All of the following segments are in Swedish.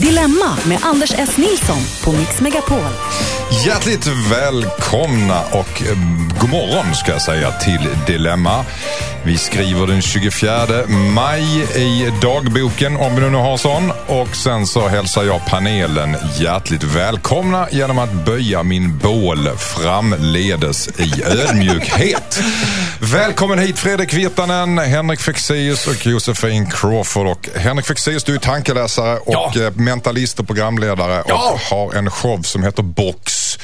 Dilemma med Anders S. Nilsson på Mix Megapol. Hjärtligt välkomna och eh, god morgon ska jag säga till Dilemma. Vi skriver den 24 maj i dagboken om vi nu har sån. Och sen så hälsar jag panelen hjärtligt välkomna genom att böja min bål framledes i ödmjukhet. Välkommen hit Fredrik Virtanen, Henrik Fexeus och Josefin Crawford. Och Henrik Fexeus, du är tankeläsare och Ja. eh, mentalist och programledare Ja. och har en show som heter Box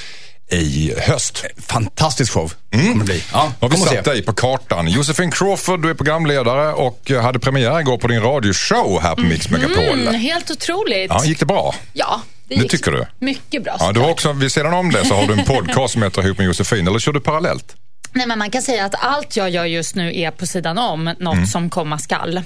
i höst. Fantastisk show kommer det bli. Ja, Har vi satt dig på kartan. Josefin Crawford, du är programledare och hade premiär igår på din radioshow här på Mix Megapol. Mm, helt otroligt. Ja, gick det bra? Ja, det, Det tycker du? Mycket bra Ja, du har också, vid sidan om det så har du en podcast som heter Ihop med Josefin, eller kör du parallellt? Nej, men man kan säga att allt jag gör just nu är på sidan om något Mm. som komma skall.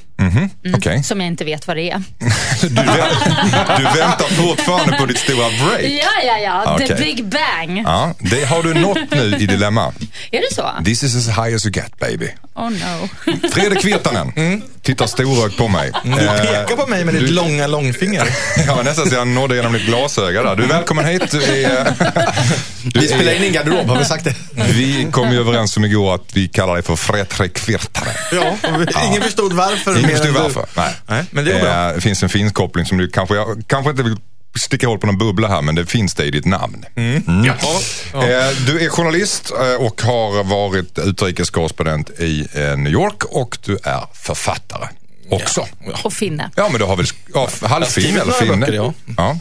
Okej. Som jag inte vet vad det är. Du, vä- du väntar fortfarande på ditt stora break? Ja, ja, ja. The Okej. Big Bang. Ja, det har du nått nu i Dilemma. Är det så? This is as high as you get baby. Oh no. Fredrik Virtanen, tittar storögd på mig. Mm. Du Eh, pekar på mig med ditt långa långfinger. Ja, nästan så jag nådde genom ditt glasöga där. Du är välkommen hit. Du är, du Vi spelar är, in i en garderob, har vi sagt det? vi kom ju överens om igår att vi kallar dig för Fredrik Virtanen. Ja, ingen förstod varför. Ingen förstod varför. Nej. Nej, men det är bra. Eh, Det finns en finsk koppling som du kanske, jag kanske inte vill sticka hål på någon bubbla här, men det finns det i ditt namn. Mm. Ja. Eh, Du är journalist eh, och har varit utrikeskorrespondent i eh, New York och du är författare också. Och finne. Ja, men du har väl ja, halvfin eller finne. ja. Ja.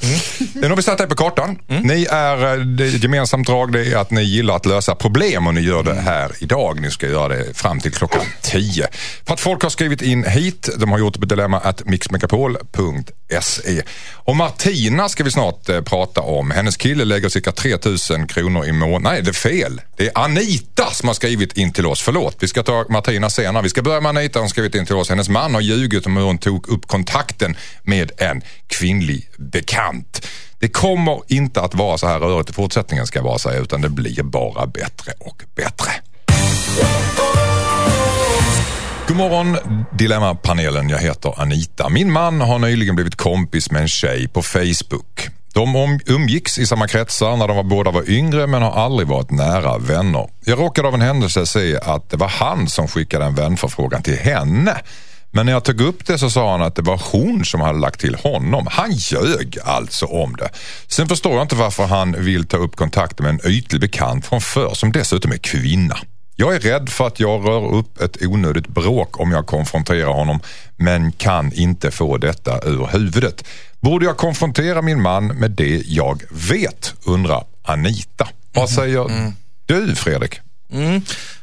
Nu har vi satt dig på kartan. Ni är, eh, det är ett gemensamt drag det är att ni gillar att lösa problem och ni gör det här idag. Ni ska göra det fram till klockan 10. För att folk har skrivit in hit, de har gjort det på dilemma att mixmegapol.se. Och Martina ska vi snart eh, prata om. Hennes kille lägger cirka 3000 kronor i månaden. Nej, det är fel. Det är Anita som har skrivit in till oss. Förlåt, vi ska ta Martina senare. Vi ska börja med Anita. Hon har skrivit in till oss. Hennes man har ljugit om hur hon tog upp kontakten med en kvinnlig bekant. Det kommer inte att vara så här rörigt i fortsättningen ska jag bara säga, utan det blir bara bättre och bättre. God morgon Dilemma-panelen. Jag heter Anita. Min man har nyligen blivit kompis med en tjej på Facebook. De umgicks i samma kretsar när de var båda var yngre men har aldrig varit nära vänner. Jag råkade av en händelse se att det var han som skickade en vänförfrågan till henne. Men när jag tog upp det så sa han att det var hon som hade lagt till honom. Han ljög alltså om det. Sen förstår jag inte varför han vill ta upp kontakt med en ytlig bekant från förr som dessutom är kvinna. Jag är rädd för att jag rör upp ett onödigt bråk om jag konfronterar honom men kan inte få detta ur huvudet. Borde jag konfrontera min man med det jag vet? undrar Anita. Vad säger du Fredrik? Mm.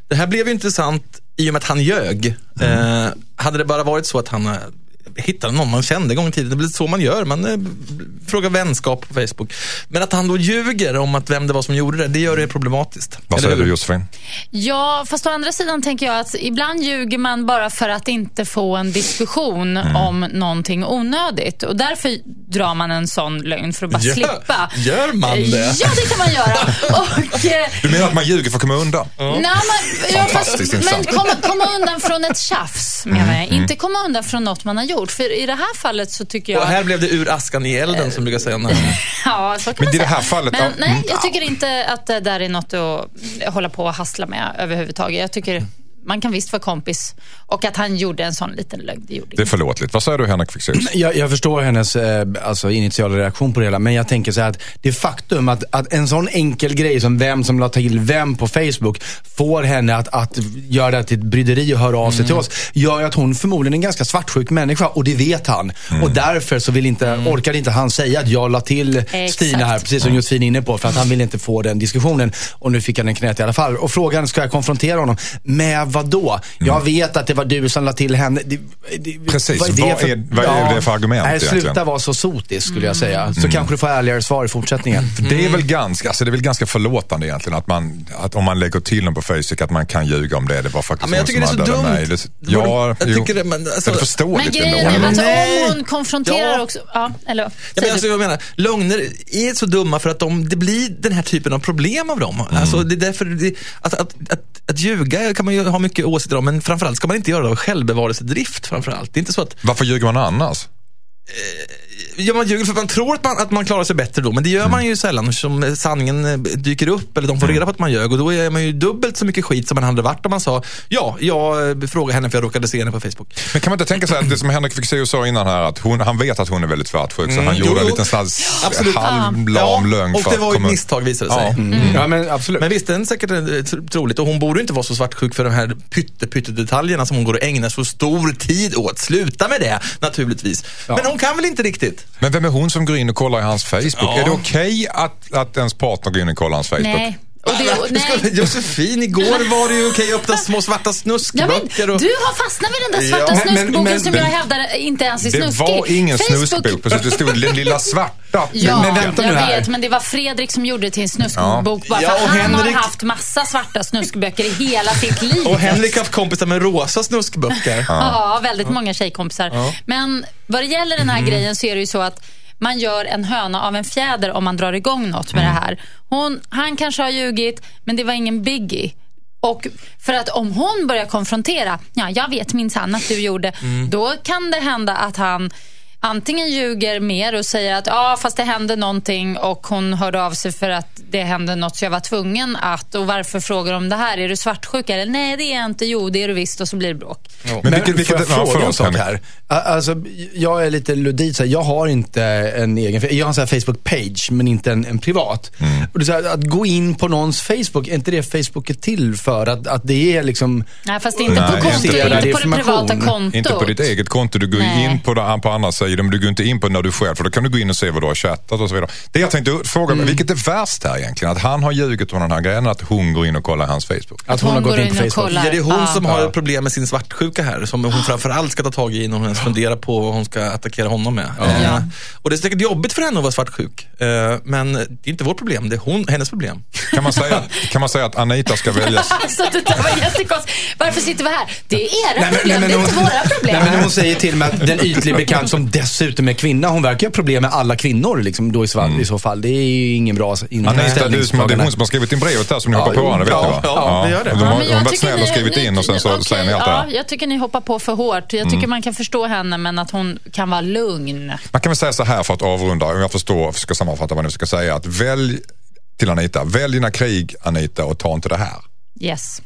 Det här blev ju intressant i och med att han ljög. Eh, hade det bara varit så att han eh, hittade någon man kände en gång i tiden, det är väl så man gör. Man eh, frågar vänskap på Facebook. Men att han då ljuger om att vem det var som gjorde det, det gör det problematiskt. Vad säger du Josefin? Ja, fast å andra sidan tänker jag att ibland ljuger man bara för att inte få en diskussion om någonting onödigt. Och därför drar man en sån lögn för att bara Gör- slippa. gör man det? Ja, det kan man göra. Och, eh, Du menar att man ljuger för att komma undan? Nej, men, ja, fast, men komma, komma undan från ett tjafs, menar Mm, jag. Inte komma undan från något man har gjort. För i det här fallet så tycker jag... Och här blev det ur askan i elden som brukar säga. när- Ja, så kan Men man i det här fallet- Men, ja, nej, mm, jag tycker inte att det där är något att hålla på och hassla med överhuvudtaget. Jag tycker man kan visst vara kompis. Och att han gjorde en sån liten lögn, det gjorde Det är förlåtligt. Vad säger du Henrik Fexeus? Jag, jag förstår hennes eh, alltså, initiala reaktion på det hela, men jag tänker så här att det faktum att, att en sån enkel grej som vem som la till vem på Facebook får henne att, att göra det till ett bryderi och höra av sig till oss, gör ju att hon förmodligen är en ganska svartsjuk människa och det vet han. Och därför så vill inte, orkar inte han säga att jag la till Exakt. Stina här, precis som Josefin är inne på, för att han vill inte få den diskussionen. Och nu fick han den knät i alla fall. Och frågan, ska jag konfrontera honom? Med vad då? Jag vet att det var du som la till henne. Det, det, Precis. Vad är- vad är det för argument Nej, egentligen? sluta vara så sotisk skulle jag säga. Så kanske du får ärligare svar i fortsättningen. För Det är väl ganska, alltså det är väl ganska förlåtande egentligen att, man, att om man lägger till dem på Facebook att man kan ljuga om det. Det var faktiskt Ja, men jag någon tycker det är så dumt. mig. Det, Det ja, jag tycker det, men alltså- det är förståeligt Men grejen ändå. är alltså, om hon konfronterar Ja. också... Ja, eller Ja, men alltså, jag menar, lögner är så dumma för att de, det blir den här typen av problem av dem. Alltså, det är därför det, att, att, att, att ljuga kan man ju ha mycket åsikter om, men framförallt ska man inte göra det av självbevarelsedrift. Framförallt. Det är inte så att Varför ljuger man annars? Ja, man ljuger för att man tror att man, att man klarar sig bättre då, men det gör man ju sällan som sanningen eh, dyker upp eller de får reda på att man ljög och då är man ju dubbelt så mycket skit som man hade varit om man sa ja, jag eh, frågade henne för jag råkade se henne på Facebook. Men kan man inte tänka sig att det som Henrik Fexeus sa innan här, att hon, han vet att hon är väldigt svartsjuk så han jo, gjorde en liten halvlam lögn och det var ju ett misstag visade det sig. Ja. Mm. Ja, men absolut. Men visst, den är säkert eh, tr- troligt. Och hon borde inte vara så svartsjuk för de här pytte, pytte detaljerna som hon går och ägnar så stor tid åt. Sluta med det, naturligtvis. Men hon kan väl inte riktigt? Men vem är hon som går in och kollar i hans Facebook? Ja. Är det okej att, att ens partner går in och kollar hans Facebook? Nej. Och det, och, nej. Josefin, igår var det ju okej att öppna små svarta Ja, men, snuskböcker. och... du har fastnat vid den där svarta Ja, snuskboken men- som men- jag hävdar inte ens är Det snuskig. var ingen Facebook- snuskbok, precis. Det stod den lilla svarta. Ja, Men vänta jag nu här. vet, men det var Fredrik som gjorde det till en snuskbok bara Ja, för att och han Henrik- har haft massa svarta snuskböcker i hela sitt liv. Och Henrik har haft kompisar med rosa snuskböcker. Ja, väldigt många tjejkompisar. Men vad det gäller den här grejen så är det ju så att man gör en höna av en fjäder om man drar igång något med det här. Hon, han kanske har ljugit, men det var ingen biggie. Och för att om hon börjar konfrontera, ja, jag vet minsann att du gjorde, då kan det hända att han antingen ljuger mer och säger att ja, fast det hände någonting och hon hörde av sig för att det hände något så jag var tvungen att. Och varför frågar de om det här? Är du svartsjuk? Eller nej, det är jag inte. Jo, det är du visst. Och så blir det bråk. Men vilket, vilket, får jag ja, fråga en sak här? Alltså, jag är lite ludid. så här, Jag har inte en egen, jag har en Facebook-page, men inte en, en privat. Mm. Och det är så här, att gå in på någons Facebook, är inte det Facebook är till för? Att, att det är liksom... Nej, fast inte Nej, på kontot, inte inte, på det privata kontot. Inte på ditt eget konto, du går Nej. in på, det, på andra sidor, men du går inte in på när du själv, för då kan du gå in och se vad du har chattat och så vidare. Det jag tänkte fråga, Mm. vilket är värst här egentligen? Att han har ljugit om den här grejen, att hon går in och kollar hans Facebook? Att hon, har gått in på Facebook. kollar. Ja, det är hon Ja. som har problem med sin svartsjuka här, som hon framförallt ska ta tag i när hon ens funderar på vad hon ska attackera honom med. Eh, Ja. och det är säkert jobbigt för henne att vara svartsjuk, eh, men det är inte vårt problem, det är hon, hennes problem. Kan man säga, kan man säga att Anita ska väljas? Alltså, det där var jättekonstigt. Varför sitter vi här? Det är era Nej, problem, nej, men det är hon- inte våra problem. Nej, men hon säger till mig att den ytlig bekant som dessutom är kvinna, hon verkar ha problem med alla kvinnor liksom, då i, sva- i så fall. Det är ju ingen bra in- Anita, du, som- det är hon som har skrivit in brevet här som ni Ja, hoppar på varandra, vet ja, du va? ja, vi gör det. och De Ja, har, jag har varit tycker snälla och ni- skrivit ni- in och sen så okej, säger ni allt det ja, här. Mm. Jag tycker ni hoppar på för hårt. Jag tycker man kan förstå henne, men att hon kan vara lugn. Man kan väl säga så här för att avrunda, om jag förstår, ska sammanfatta vad ni ska säga, att välj till Anita, välj dina krig Anita och ta inte det här. Yes.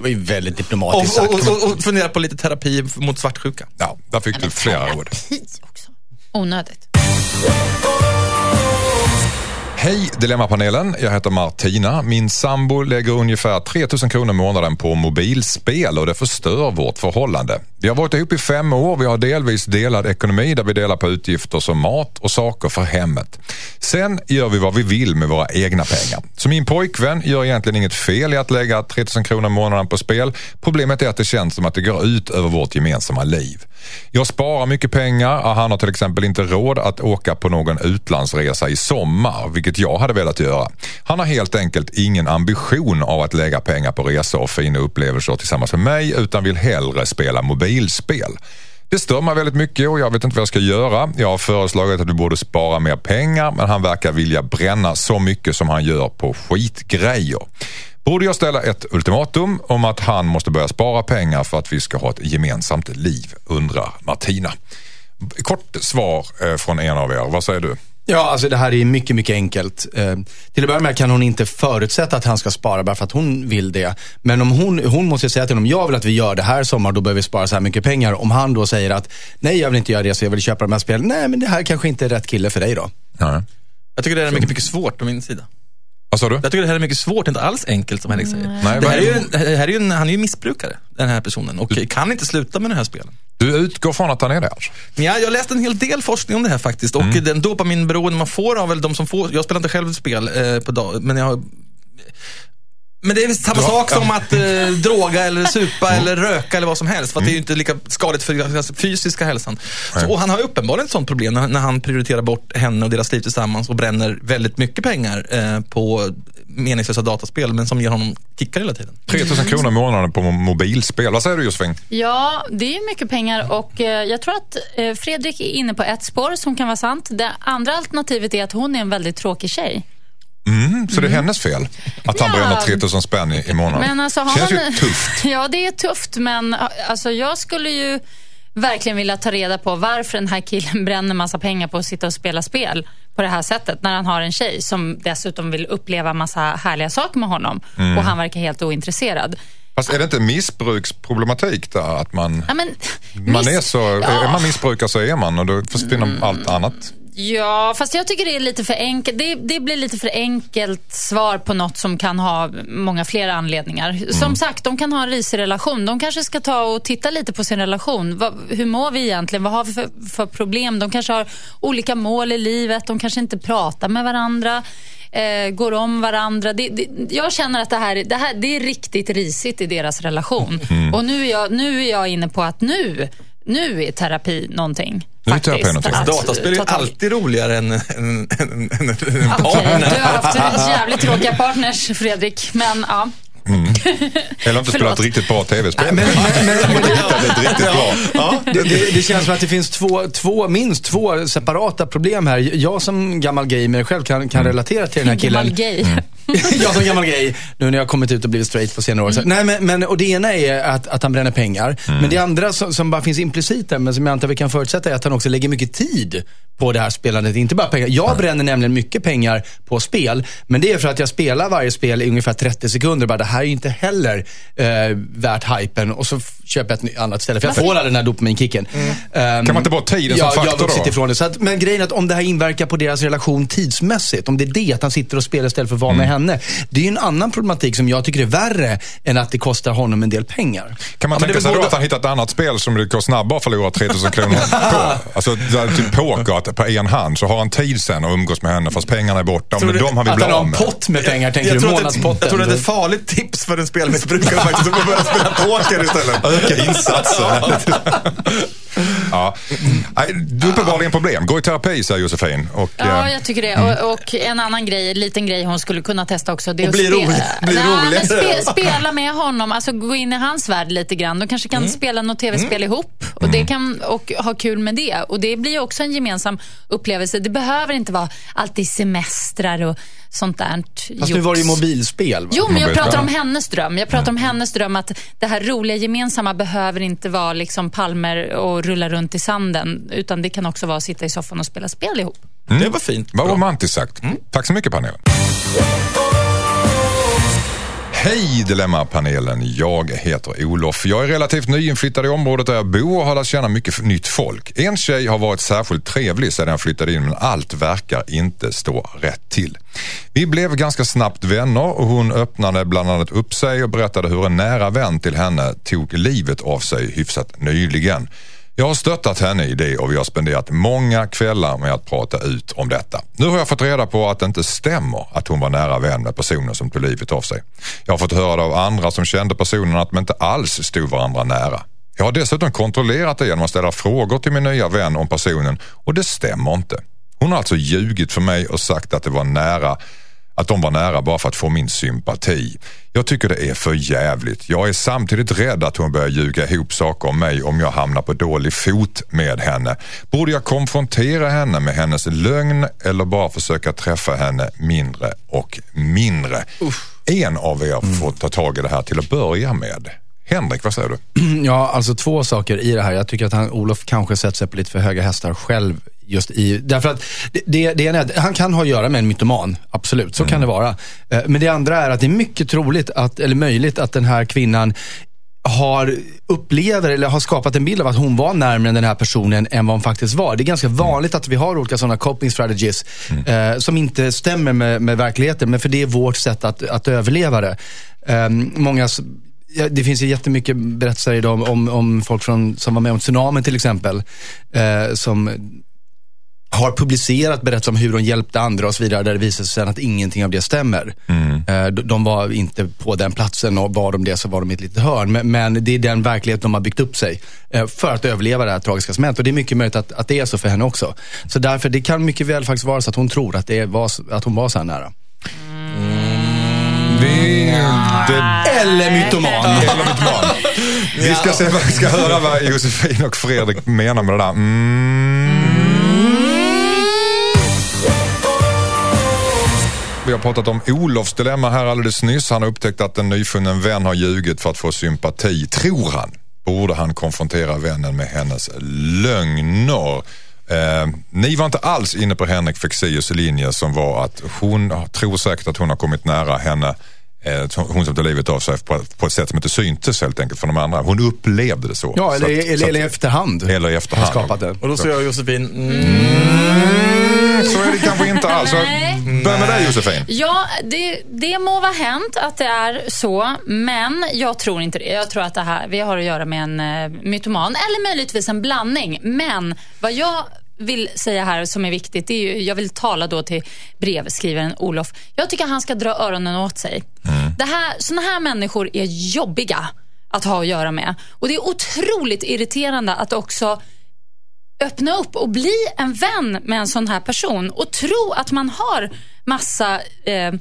Det var ju väldigt Och, diplomatiskt och, sagt. och, och fundera på lite terapi mot svartsjuka. Ja, där fick du flera ord. Terapi också. Onödigt. Hej Dilemmapanelen, jag heter Martina. Min sambo lägger ungefär 3000 kronor i månaden på mobilspel och det förstör vårt förhållande. Vi har varit ihop i fem år, vi har delvis delad ekonomi där vi delar på utgifter som mat och saker för hemmet. Sen gör vi vad vi vill med våra egna pengar. Så min pojkvän gör egentligen inget fel i att lägga 3000 kronor i månaden på spel. Problemet är att det känns som att det går ut över vårt gemensamma liv. Jag sparar mycket pengar och han har till exempel inte råd att åka på någon utlandsresa i sommar, vilket vilket jag hade velat göra. Han har helt enkelt ingen ambition av att lägga pengar på resor och fina upplevelser tillsammans med mig utan vill hellre spela mobilspel. Det stör mig väldigt mycket och jag vet inte vad jag ska göra. Jag har föreslagit att du borde spara mer pengar men han verkar vilja bränna så mycket som han gör på skitgrejer. Borde jag ställa ett ultimatum om att han måste börja spara pengar för att vi ska ha ett gemensamt liv, undrar Martina. Kort svar eh, från en av er, vad säger du? Ja, alltså det här är mycket, mycket enkelt. Eh, till att börja med kan hon inte förutsätta att han ska spara bara för att hon vill det. Men om hon, hon måste säga till honom, jag vill att vi gör det här sommar, då behöver vi spara så här mycket pengar. Om han då säger att, nej jag vill inte göra det, så jag vill köpa de här spelen. Nej, men det här kanske inte är rätt kille för dig då. Nej. Jag tycker det är mycket, mycket svårt på min sida. Vad sa du? Jag tycker det här är mycket svårt, inte alls enkelt som Henrik säger. Nej, det här är ju, det här är ju en, han är ju missbrukare, den här personen, och kan inte sluta med den här spelen. Du utgår från att han är det alltså? Men jag, jag har läst en hel del forskning om det här faktiskt. Och den dopaminberoende man får av väl de som får, jag spelar inte själv spel eh, på dag, men jag har men det är visst samma sak som att eh, droga eller supa eller röka eller vad som helst. För att det är ju inte lika skadligt för den fysiska hälsan. Så, och han har uppenbarligen ett sånt problem när, när han prioriterar bort henne och deras liv tillsammans och bränner väldigt mycket pengar eh, på meningslösa dataspel, men som ger honom kickar hela tiden. 3000 kronor i månaden på mobilspel. Vad säger du Josefin? Ja, det är ju mycket pengar och eh, jag tror att eh, Fredrik är inne på ett spår som kan vara sant. Det andra alternativet är att hon är en väldigt tråkig tjej. Mm, så det är hennes fel att han Ja. bränner 3000 spänn i, i månaden? Men alltså, har Känns man, ju tufft. Ja, det är tufft, men alltså, jag skulle ju verkligen vilja ta reda på varför den här killen bränner massa pengar på att sitta och spela spel på det här sättet när han har en tjej som dessutom vill uppleva massa härliga saker med honom och han verkar helt ointresserad. Fast är det inte missbruksproblematik där? Att man, Ja, men, man miss- är så, Ja. Mm. är man missbrukare så är man och då försvinner allt annat. Ja, fast jag tycker det är lite för enkelt. Det, det blir lite för enkelt svar på något som kan ha många fler anledningar. Som sagt, de kan ha en risig relation. De kanske ska ta och titta lite på sin relation. Vad, hur mår vi egentligen? Vad har vi för, för problem? De kanske har olika mål i livet. De kanske inte pratar med varandra. Eh, går om varandra. Det, det, jag känner att det här, det här det är riktigt risigt i deras relation. Och nu är, jag, nu är jag inne på att nu, nu är terapi någonting. Nu är terapi faktiskt, någonting. att Dataspel är alltid roligare än en, en Okej, partner. du har haft jävligt tråkiga partners, Fredrik. Men ja. Eller inte spelat riktigt bra tv-spel. Men, men, men, men, Hittat ett riktigt bra. det, det, det känns som att det finns två, två, minst två separata problem här. Jag som gammal gamer själv kan, kan relatera till den här killen. Gammal gay. jag som gammal gay, nu när jag kommit ut och blivit straight på senare år. Så, nej, men, men, och det ena är att, att han bränner pengar. Men det andra som, som bara finns implicit där, men som jag antar vi kan förutsätta, är att han också lägger mycket tid på det här spelandet. Inte bara pengar. Jag bränner nämligen mycket pengar på spel, men det är för att jag spelar varje spel i ungefär 30 sekunder. Bara, det här är ju inte heller eh, värt hypen. Och så köper jag ett annat ställe, för jag får all den här dopaminkicken. Ehm, Kan man inte bara tiden som ja, faktor Jag då? ifrån det. Så att, men grejen är att om det här inverkar på deras relation tidsmässigt, om det är det, att han sitter och spelar istället för att vara med Mm. Henne. Det är ju en annan problematik som jag tycker är värre än att det kostar honom en del pengar. Kan man Ja, tänka sig då både- att han hittat ett annat spel som det går snabbare att förlora 3000 kronor på? Alltså typ poker, att på en hand så har han tid sen att umgås med henne fast pengarna är borta. Men du- de han vill Att han har en med. pott med pengar, tänker du? att det- Månadspotten. jag tror att det är ett farligt tips för en spelmissbrukare faktiskt att börja spela poker istället. Öka insatsen. ja. Nej, Du är uppenbarligen problem. Gå i terapi säger Josefin. Och, Ja, eh, jag tycker det. Och, och en annan grej, en liten grej hon skulle kunna testa också. Det Och bli rolig- bli spe, spela med honom, alltså gå in i hans värld lite grann. De kanske kan spela något tv-spel ihop och, det kan, och ha kul med det. Och Det blir också en gemensam upplevelse. Det behöver inte vara alltid semestrar och sånt där. Fast nu var det ju mobilspel. Va? Jo, men jag pratar om hennes dröm. Jag pratar om hennes dröm att det här roliga gemensamma behöver inte vara liksom palmer och rulla runt i sanden. Utan det kan också vara att sitta i soffan och spela spel ihop. Det var fint. Vad romantiskt sagt. Tack så mycket panelen. Hej Dilemmapanelen, jag heter Olof. Jag är relativt nyinflyttad i området där jag bor och har lärt känna mycket nytt folk. En tjej har varit särskilt trevlig sedan jag flyttade in men allt verkar inte stå rätt till. Vi blev ganska snabbt vänner och hon öppnade bland annat upp sig och berättade hur en nära vän till henne tog livet av sig hyfsat nyligen. Jag har stöttat henne i det och vi har spenderat många kvällar med att prata ut om detta. Nu har jag fått reda på att det inte stämmer att hon var nära vän med personen som tog livet av sig. Jag har fått höra det av andra som kände personen att de inte alls stod varandra nära. Jag har dessutom kontrollerat det genom att ställa frågor till min nya vän om personen och det stämmer inte. Hon har alltså ljugit för mig och sagt att det var nära att de var nära bara för att få min sympati. Jag tycker det är för jävligt. Jag är samtidigt rädd att hon börjar ljuga ihop saker om mig om jag hamnar på dålig fot med henne. Borde jag konfrontera henne med hennes lögn eller bara försöka träffa henne mindre och mindre? En av er får ta tag i det här till att börja med. Henrik, vad säger du? Ja, alltså två saker i det här. Jag tycker att han, Olof kanske sätter sig på lite för höga hästar själv. Just i, därför att det, det, ena han kan ha att göra med en mytoman, absolut, så kan det vara. Eh, Men det andra är att det är mycket troligt, att, eller möjligt, att den här kvinnan har, upplever eller har skapat en bild av att hon var närmare den här personen än vad hon faktiskt var. Det är ganska vanligt att vi har olika sådana coping strategies eh, som inte stämmer med, med verkligheten, men för det är vårt sätt att, att överleva det. Eh, många, ja, det finns ju jättemycket berättelser idag om, om, om folk från, som var med om tsunamin till exempel, eh, som har publicerat berättelser om hur de hjälpte andra och så vidare, där det visar sig sen att ingenting av det stämmer. Eh, de- De var inte på den platsen och var de det så var de i ett litet hörn. Men, men det är den verklighet de har byggt upp sig eh, för att överleva det här tragiska som hänt. Och det är mycket möjligt att, att det är så för henne också. Så därför, det kan mycket väl faktiskt vara så att hon tror att, det var, att hon var så här nära. Det, Eller mytoman. eller mitt barn. Vi ska, se, vi ska höra vad Josefin och Fredrik menar med det där. Mm. Vi har pratat om Olofs dilemma här alldeles nyss. Han har upptäckt att en nyfunnen vän har ljugit för att få sympati, tror han. borde han konfrontera vännen med hennes lögner. Eh, ni var inte alls inne på Henrik Fexeus linje som var att hon tror säkert att hon har kommit nära henne eh, hon som tar livet av sig på, på ett sätt som inte syntes helt enkelt för de andra. Hon upplevde det så. Ja, eller, så att, eller, så eller i efterhand. Eller i efterhand. Skapat det. Och då säger jag Josefin, mm, Mm, så är det kanske inte alls. Börja med dig Josefin. Ja, det, det må vara hänt att det är så, men jag tror inte det. Jag tror att det här, vi har att göra med en uh, mytoman, eller möjligtvis en blandning. Men vad jag vill säga här som är viktigt, det är ju, jag vill tala då till brevskrivaren Olof. Jag tycker han ska dra öronen åt sig. Det här, såna här människor är jobbiga att ha att göra med. Och det är otroligt irriterande att också öppna upp och bli en vän med en sån här person och tro att man har massa eh,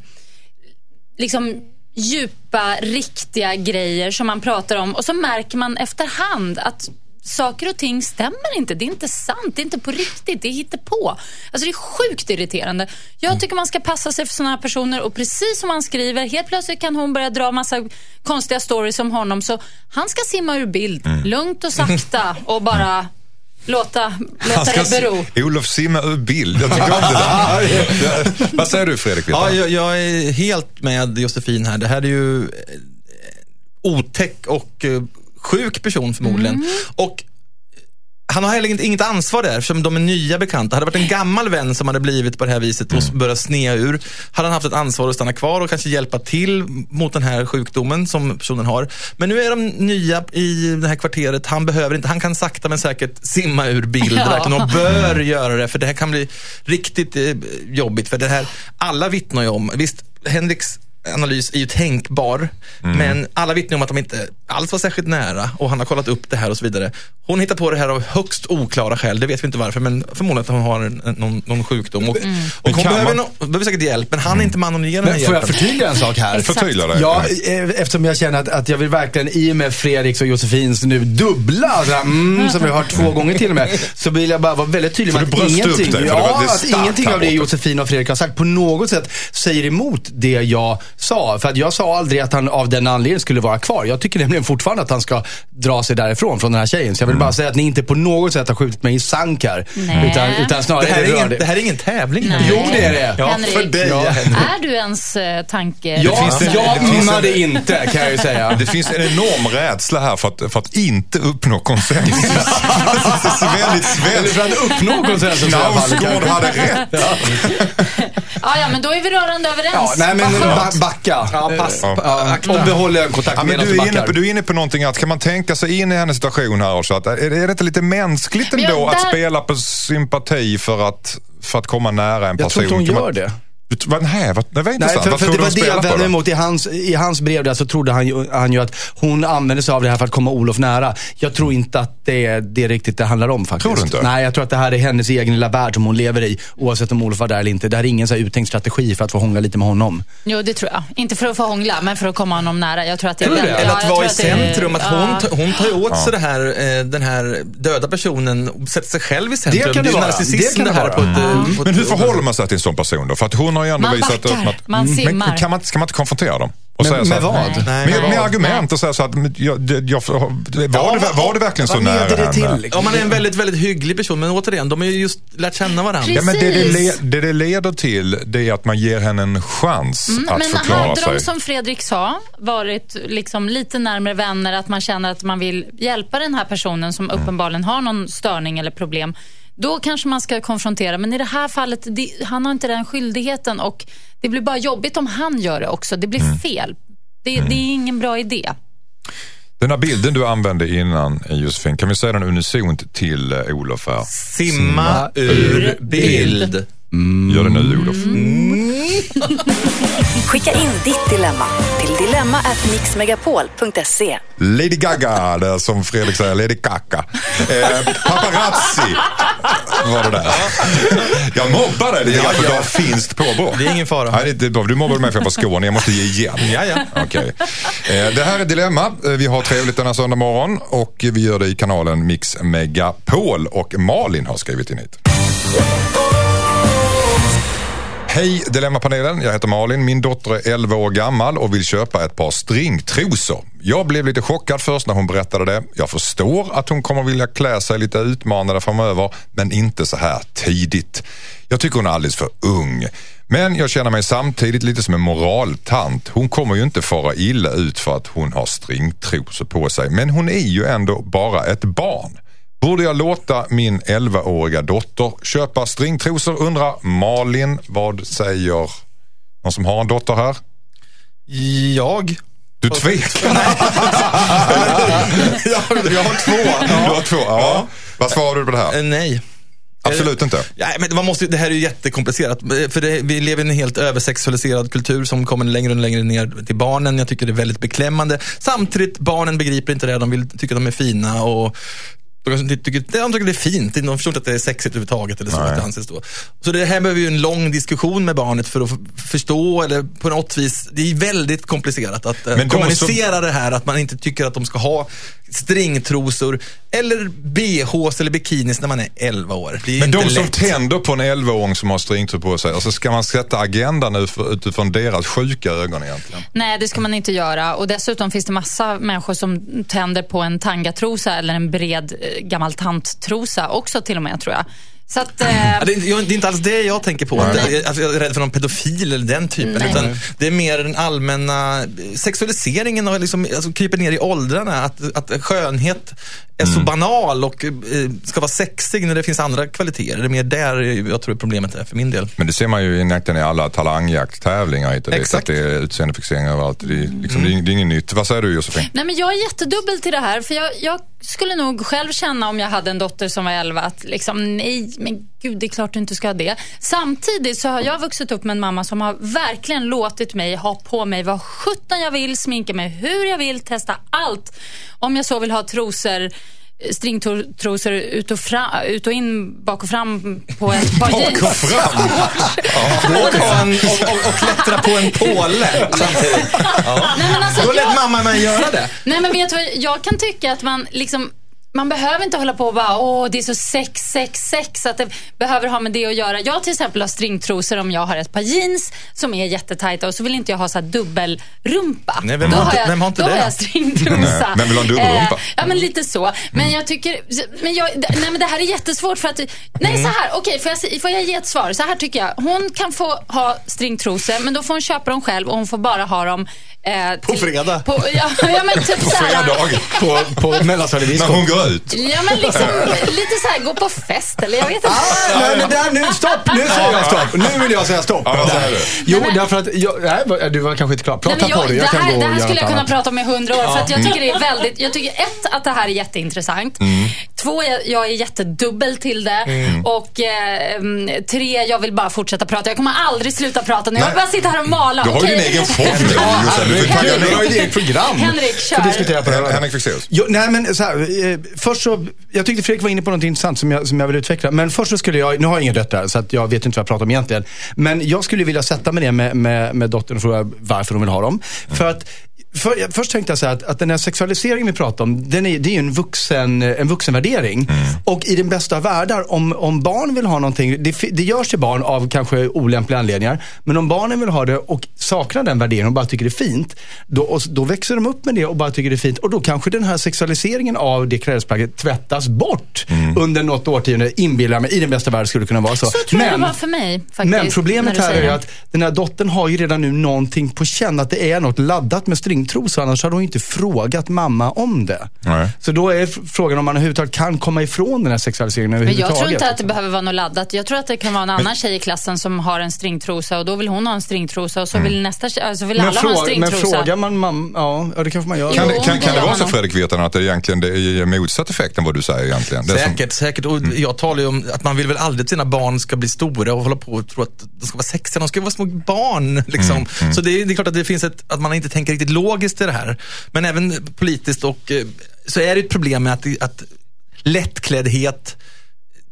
liksom djupa, riktiga grejer som man pratar om och så märker man efterhand att saker och ting stämmer inte. Det är inte sant, det är inte på riktigt, det är hittepå. Alltså det är sjukt irriterande. Jag tycker man ska passa sig för såna här personer och precis som han skriver, helt plötsligt kan hon börja dra massa konstiga stories om honom. Så han ska simma ur bild, lugnt och sakta och bara låta, låta det bero. Olof simma ur bild. Jag tycker om det där. Vad säger du Fredrik Ja, jag, jag är helt med Josefin här. Det här är ju eh, otäck och eh, sjuk person förmodligen. Och han har heller inget- ansvar där eftersom de är nya bekanta. Hade det varit en gammal vän som hade blivit på det här viset och börjat snea ur, hade han haft ett ansvar att stanna kvar och kanske hjälpa till mot den här sjukdomen som personen har. Men nu är de nya i det här kvarteret. Han behöver inte, han kan sakta men säkert simma ur bild Ja. verkligen och bör göra det för det här kan bli riktigt eh, jobbigt. För det här, alla vittnar ju om, visst Henriks analys är ju tänkbar, men alla vittnar om att de inte alls var särskilt nära och han har kollat upp det här och så vidare. Hon hittar på det här av högst oklara skäl, det vet vi inte varför, men förmodligen att hon har en, någon, någon sjukdom. Och, och Men hon behöver, man- no, behöver säkert hjälp, men han är inte mannen att ge den här får jag förtydliga en sak här? Förtydliga det. Ja, eh, eftersom jag känner att, att jag vill verkligen, i och med Fredriks och Josefins nu dubbla, så här, mm, som vi har hört två gånger till och med, så vill jag bara vara väldigt tydlig med att ingenting, dig? Ja, att ingenting av det. Josefin och Fredrik har sagt på något sätt säger emot det jag sa. För att jag sa aldrig att han av den anledningen skulle vara kvar. Jag tycker nämligen fortfarande att han ska dra sig därifrån, från den här tjejen. Så jag vill Mm. bara säga att ni inte på något sätt har skjutit mig i sank här. Nej. Utan, utan snarare Det här, är ingen, det. här är ingen tävling. Nej. Jo, det är det. Ja, Henrik. för dig. Ja. Är du ens eh, tanke... Ja, det- jag mimmade inte kan jag ju säga. Det finns en enorm rädsla här för att, för att inte uppnå konsensus. väldigt Eller svenskt. för att uppnå konsensus i alla fall. Knausgård hade rätt. Ja, ja, men då är vi rörande överens. Ja, nej men. Backa. Ja, pass. Eh, Ja, och behåll ögonkontakt Ja, men medan du, du är inne backar. på, du är inne på någonting att kan man tänka sig in i hennes situation här också? Att, är, är det inte lite mänskligt ändå jag- att där- spela på sympati för att, för att komma nära en Jag person? tror inte hon Kan man- gör det. Vad, nej, vad, det var Nej, intressant. för, vad för tror det du var det jag spelar på vände mig emot. I hans, I hans brev där så trodde han ju, han ju att hon använde sig av det här för att komma Olof nära. Jag tror inte att det är det är riktigt det handlar om faktiskt. Tror du inte? Nej, jag tror att det här är hennes egen lilla värld som hon lever i. Oavsett om Olof var där eller inte. Det här är ingen så här uttänkt strategi för att få hångla lite med honom. Jo, det tror jag. Inte för att få hångla, men för att komma honom nära. Jag tror att det är Tror du det? Eller ja, att vara i tror det är- centrum, att ja. hon, ta- hon tar ju åt sig det här, eh, den här döda personen och sätter sig själv i centrum. Det kan det är vara. narcissism Det kan det här vara. på ett, eh, på Men hur ett- förhåller man sig till en sån person då? För att hon har ju ändå Man visat backar, upp att... man simmar. Men kan man, ska man inte konfrontera dem? Och Men säga så med här- vad? Nej. Med, men- med argument och säga så att men jag, jag, var, det, var det verkligen så Vad nära det till? Ja, man är en väldigt, väldigt hygglig person, men återigen, de har ju just lärt känna varandra. Ja, men det, det, le, det det leder till det är att man ger henne en chans att Men förklara hade sig. de, som Fredrik sa, varit liksom lite närmare vänner, att man känner att man vill hjälpa den här personen som Mm. uppenbarligen har någon störning eller problem, då kanske man ska konfrontera. Men i det här fallet, det, han har inte den skyldigheten och det blir bara jobbigt om han gör det också. Det blir Mm. fel. Det, det är ingen bra idé. Den här bilden du använde innan Josefin, kan vi säga den unisont till eh, Olof här? Simma ur bild. Gör det nu Olof. Skicka in ditt dilemma till dilemma@mixmegapol.se. Lady Gaga, det är som Fredrik säger, Lady Kaka. Eh, paparazzi var det där. Jag mobbar dig, det är för du har finskt påbrå. Det är ingen fara. Nej, det är bra. Du mobbade mig för att jag var Skåne, jag måste ge igen. Ja, ja. Okej. Eh, Det här är Dilemma. Eh, Vi har trevligt denna söndag morgon och vi gör det i kanalen Mix Megapol och Malin har skrivit in hit. Hej Dilemmapanelen, jag heter Malin. Min dotter är 11 år gammal och vill köpa ett par stringtrosor. Jag blev lite chockad först när hon berättade det. Jag förstår att hon kommer vilja klä sig lite utmanande framöver, men inte så här tidigt. Jag tycker hon är alldeles för ung. Men jag känner mig samtidigt lite som en moraltant. Hon kommer ju inte fara illa ut för att hon har stringtrosor på sig, men hon är ju ändå bara ett barn. Borde jag låta min 11-åriga dotter köpa stringtrosor undrar Malin. Vad säger någon som har en dotter här? Jag? Du tvekar? jag, jag har två. Du har två, ja. Vad svarar du på det här? Eh, Nej. Absolut inte. Ja, men man måste, det här är ju jättekomplicerat. För det, vi lever i en helt översexualiserad kultur som kommer längre och längre ner till barnen. Jag tycker det är väldigt beklämmande. Samtidigt, barnen begriper inte det. De vill, tycker de är fina och de tycker, de tycker det är fint, de förstår inte att det är sexigt överhuvudtaget. Eller så, att det anses då. så det här behöver ju en lång diskussion med barnet för att förstå, eller på något vis, det är väldigt komplicerat att eh, Men kommunicera som- det här, att man inte tycker att de ska ha stringtrosor eller bhs eller bikinis när man är 11 år. Det är Men inte de som lätt. tänder på en 11-åring som har stringtrosor på sig, alltså ska man sätta agendan utifrån deras sjuka ögon egentligen? Nej, det ska man inte göra. Och Dessutom finns det massa människor som tänder på en tangatrosa eller en bred eh, gammal tanttrosa också till och med tror jag. Så att, eh, det, är, det är inte alls det jag tänker på. Att, jag- alltså, jag är rädd för någon pedofil eller den typen. Nej. Utan det är mer den allmänna sexualiseringen och liksom, alltså, kryper ner i åldrarna. Att, att skönhet är så banal och eh, ska vara sexig när det finns andra kvaliteter. Det är mer där jag tror problemet är för min del. Men det ser man ju egentligen i alla talangjakttävlingar Exakt. att det är utseendefixering överallt. Det är, liksom, det är, det är inget nytt. Vad säger du Josefin? Nej, men jag är jättedubbel till det här. För jag, jag skulle nog själv känna om jag hade en dotter som var 11 att liksom, nej, men gud, det är klart du inte ska ha det. Samtidigt så har jag vuxit upp med en mamma som har verkligen låtit mig ha på mig vad sjutton jag vill, sminka mig hur jag vill, testa allt. Om jag så vill ha trosor stringtrosor ut och, fram, ut och in, bak och fram på ett par jeans. Och, ta en, och, och, och klättra på en påle samtidigt. Nej, men alltså, Då lät jag- mamma mig göra det. Nej men vet du vad, jag kan tycka att man liksom man behöver inte hålla på och bara, åh det är så sex, sex, sex, att det behöver ha med det att göra. Jag till exempel har stringtrosor om jag har ett par jeans som är jättetajta och så vill inte jag ha så här dubbelrumpa. Nej, vem då har inte- jag, vem har inte då det? har jag stringtrosa. Nej, vem vill ha en dubbelrumpa? Eh, ja men lite så. Men jag tycker, men jag, nej men det här är jättesvårt för att, nej så här, okej får, jag, får jag ge ett svar? Så här tycker jag, hon kan få ha stringtrosor men då får hon köpa dem själv och hon får bara ha dem eh, På fredag. På, ja, ja men typ På fredag, På, på mellanstadiedisco. Går ut. Ja, men liksom lite så här, gå på fest eller jag vet inte. Ah, nej, men där, nu, stopp! Nu säger jag stopp. Nu vill jag säga stopp. Ja, vad säger du? Jo, Nej, men- därför att, jag, nej, du var kanske inte klar. Prata Nej, jag, på du, jag det kan här, gå det här skulle jag kunna annat. prata om i hundra år. För att jag tycker det är väldigt, jag tycker ett, att det här är jätteintressant. Mm. Två, jag, är jättedubbel till det. Och eh, mm, tre, jag vill bara fortsätta prata. Jag kommer aldrig sluta prata nu. Jag vill bara sitta här och mala. Du har ju din egen Josefin. Du har ju ett eget program. Henrik, kör. Diskutera på det. Henrik Fexeus. Jo, nej men så här, eh, först så, jag tyckte Fredrik var inne på något intressant som jag, som jag vill utveckla. Men först så skulle jag, nu har jag inga döttrar så att jag vet inte vad jag pratar om egentligen. Men jag skulle vilja sätta mig ner med, med, med dottern och fråga varför hon vill ha dem. För att för, först tänkte jag så här att, att den här sexualiseringen vi pratar om, den är, det är ju en, vuxen, en vuxenvärdering. Och i den bästa av världar, om, om barn vill ha någonting, det, det görs till barn av kanske olämpliga anledningar. Men om barnen vill ha det och saknar den värderingen och bara tycker det är fint, då, och, då växer de upp med det och bara tycker det är fint. Och då kanske den här sexualiseringen av det klädesplagget tvättas bort under något årtionde, inbillar jag mig. I den bästa världen skulle det kunna vara så. Så tror jag det var för mig faktiskt. Men problemet här är att den här dottern har ju redan nu någonting på känn, att det är något laddat med stringtrosor. Annars hade hon inte frågat mamma om det. Nej. Så då är frågan om man överhuvudtaget kan komma ifrån den här sexualiseringen Men överhuvudtaget. jag tror inte att det behöver vara något laddat. Jag tror att det kan vara en annan tjej i klassen som har en stringtrosa och då vill hon ha en stringtrosa och så vill nästa tjej, alltså vill men, alla ha en fråga, men stringtrosa. frågar man mamma, ja, det kanske man gör. Kan, Jo, det- kan, det kan det vara så. Fredrik Virtanen att det egentligen det är motsatt effekt än vad du säger egentligen? Det är som- Säkert, säkert. Och jag talar ju om att man vill väl aldrig att sina barn ska bli stora och hålla på och tro att de ska vara sexiga. De ska ju vara små barn. Liksom. Så det är, det är klart att det finns ett, att man inte tänker riktigt logiskt i det här. Men även politiskt och eh, så är det ett problem med att, att lättkläddhet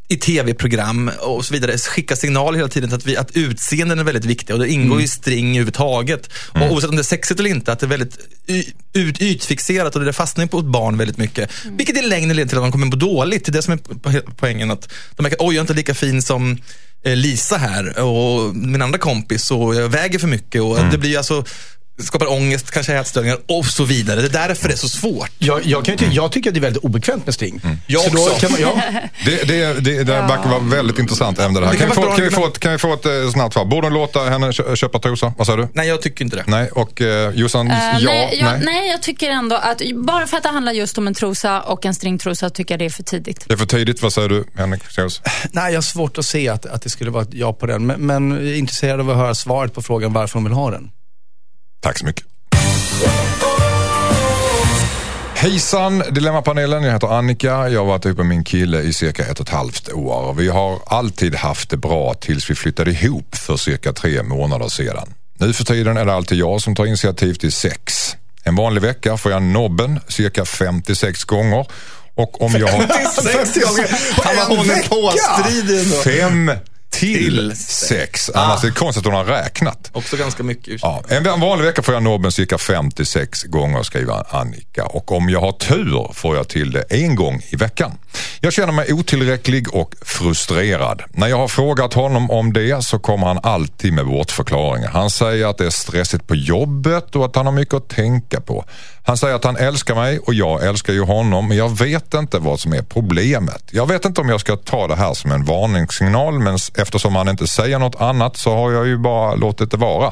i tv-program och så vidare skicka signaler hela tiden att, vi, att utseenden är väldigt viktiga och det ingår i string överhuvudtaget. Och oavsett om det är sexigt eller inte, att det är väldigt y, ut, ytfixerat och det fastnar på ett barn väldigt mycket. Vilket i längden leder till att de kommer må dåligt. Det är det som är po- poängen. Att de märker oj, jag är inte lika fin som eh, Lisa här och min andra kompis och jag väger för mycket. Och Det blir alltså skapar ångest, kanske ätstörningar och så vidare. Det är därför det är så svårt. Jag, jag, kan ju ty- jag tycker att det är väldigt obekvämt med string. Jag Så då också. Kan man, ja. Det, det, det, det verkar vara väldigt intressant ämne det här. Det Kan kan vi, få, kan, vi få ett, kan vi få ett eh, snabbt svar? Borde hon låta henne kö- köpa trosa? Vad säger du? Nej, jag tycker inte det. Nej, och eh, Jossan, Eh, ja, nej, jag, nej. nej, jag tycker ändå att bara för att det handlar just om en trosa och en stringtrosa tycker jag det är för tidigt. Det är för tidigt. Vad säger du, Henrik? Nej, jag har svårt att se att, att det skulle vara ett ja på den. Men, men jag är intresserad av att höra svaret på frågan varför hon vill ha den. Tack så mycket. Hejsan Dilemmapanelen, jag heter Annika. Jag har varit ihop med min kille i cirka ett och ett halvt år. Vi har alltid haft det bra tills vi flyttade ihop för cirka tre månader sedan. Nu för tiden är det alltid jag som tar initiativ till sex. En vanlig vecka får jag nobben cirka 56 gånger och om jag har... Sex gånger. Han var påstridig ändå. Fem till sex. Annars är det konstigt att hon har räknat. Också ganska mycket. Ja, en vanlig vecka får jag nobben cirka 56 gånger skriver Annika och om jag har tur får jag till det en gång i veckan. Jag känner mig otillräcklig och frustrerad. När jag har frågat honom om det så kommer han alltid med bortförklaringar. Han säger att det är stressigt på jobbet och att han har mycket att tänka på. Han säger att han älskar mig och jag älskar ju honom men jag vet inte vad som är problemet. Jag vet inte om jag ska ta det här som en varningssignal men eftersom han inte säger något annat så har jag ju bara låtit det vara.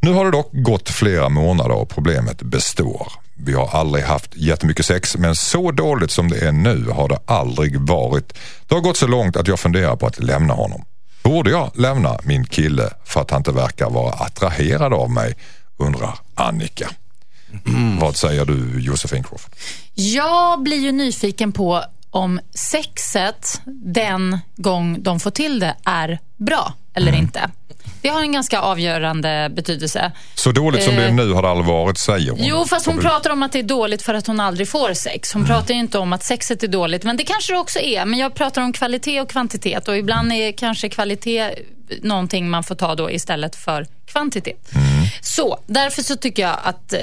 Nu har det dock gått flera månader och problemet består. Vi har aldrig haft jättemycket sex men så dåligt som det är nu har det aldrig varit. Det har gått så långt att jag funderar på att lämna honom. Borde jag lämna min kille för att han inte verkar vara attraherad av mig? Undrar Annika. Vad säger du Josefin Crawford? Jag blir ju nyfiken på om sexet den gång de får till det är bra eller inte. Det har en ganska avgörande betydelse. Så dåligt som det är Eh, nu har det aldrig varit säger hon. Jo, fast hon pratar om att det är dåligt för att hon aldrig får sex. Hon pratar ju inte om att sexet är dåligt, men det kanske det också är. Men jag pratar om kvalitet och kvantitet och ibland är kanske kvalitet någonting man får ta då istället för kvantitet. Så, därför så tycker jag att eh,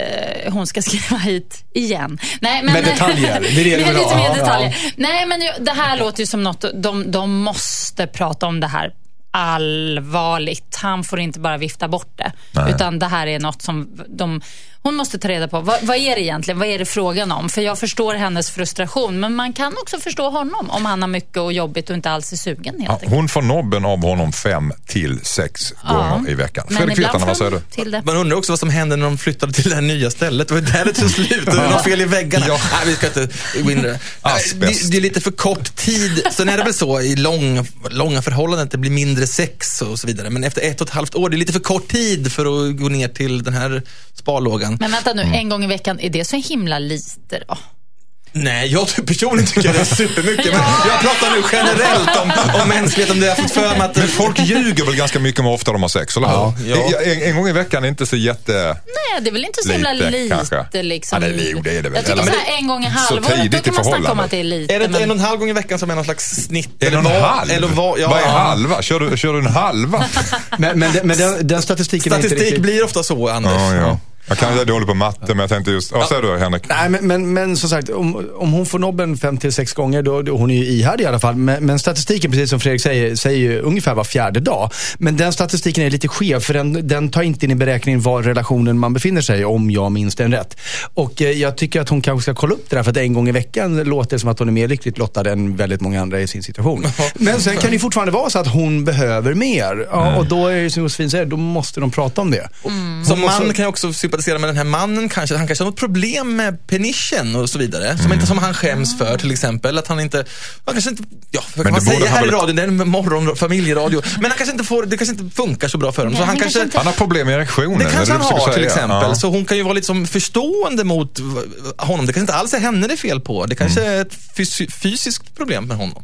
hon ska skriva hit igen. Nej, men, Med detaljer, det är det Med lite mer Ja, detaljer. Nej, men det här låter ju som något, de, de måste prata om det här allvarligt. Han får inte bara vifta bort det. Utan det här är något som de, hon måste ta reda på. Vad, vad är det egentligen? Vad är det frågan om? För jag förstår hennes frustration. Men man kan också förstå honom om han har mycket och jobbigt och inte alls är sugen helt Ja, hon får nobben av honom fem till sex gånger i veckan. Men Fredrik Virtanen, vad säger du? till det. Man undrar också vad som hände när de flyttade till det här nya stället. Det var där det tog slut. Det var fel i väggarna. Ja. Nej, vi ska inte gå in det. Det. Det är lite för kort tid. Sen är det väl så i lång, långa förhållanden att det blir mindre sex och så vidare. Men efter ett och ett halvt år, det är lite för kort tid för att gå ner till den här sparlågan. Men vänta Mm. nu, en gång i veckan, är det så himla lite då? Nej, jag personligen tycker det är supermycket. Men jag pratar nu generellt om, om mänskligheten. Om det jag har fått för mig att... Men folk ljuger väl ganska mycket om hur ofta de har sex, eller hur? Ja. En, en gång i veckan är inte så jätte... Nej, det är väl inte så himla Lite, lite, kanske. liksom. Ja, det är- jo, det är det väl. Jag tycker Eller- så här, en gång i Så halvåret, då kan man snacka om att det är lite. Är det inte men- en och en halv gång i veckan som är någon slags snitt? En och en halv? Eller vad, ja. Vad är halva? Kör du, kör du en halva? Men, men, den- men den, den statistiken är inte Statistik riktigt... blir ofta så, Anders. Ja, ja. Jag kan ju dålig på matte, men jag tänkte just... Vad säger du, Henrik? Nej, men, men, men som sagt, om, om hon får nobben fem till sex gånger, då, då hon är ju ihärdig i alla fall. Men, men statistiken, precis som Fredrik säger, säger ju ungefär var fjärde dag. Men den statistiken är lite skev, för den, den tar inte in i beräkningen var relationen man befinner sig, om jag minns den rätt. Och eh, jag tycker att hon kanske ska kolla upp det där, för att en gång i veckan låter det som att hon är mer lyckligt lottad än väldigt många andra i sin situation. Men sen kan det fortfarande vara så att hon behöver mer. Ja, och då är det som Josefin säger, då måste de prata om det. Som man kan jag också sympatisera med den här mannen kanske. Han kanske har något problem med penischen och så vidare. Som, inte, som han skäms för till exempel. Att han inte, han kanske inte, ja, vad Men kan man det borde säga här i radion, det är en morgon, familjeradio. Men han kanske inte får, det kanske inte funkar så bra för honom. Nej, Så han han kanske, kanske Han har problem med erektionen. det kanske han har till exempel. Ja. Så hon kan ju vara lite som förstående mot honom. Det kanske inte alls är henne det är fel på. Det kanske Mm. är ett fys- fysiskt problem med honom.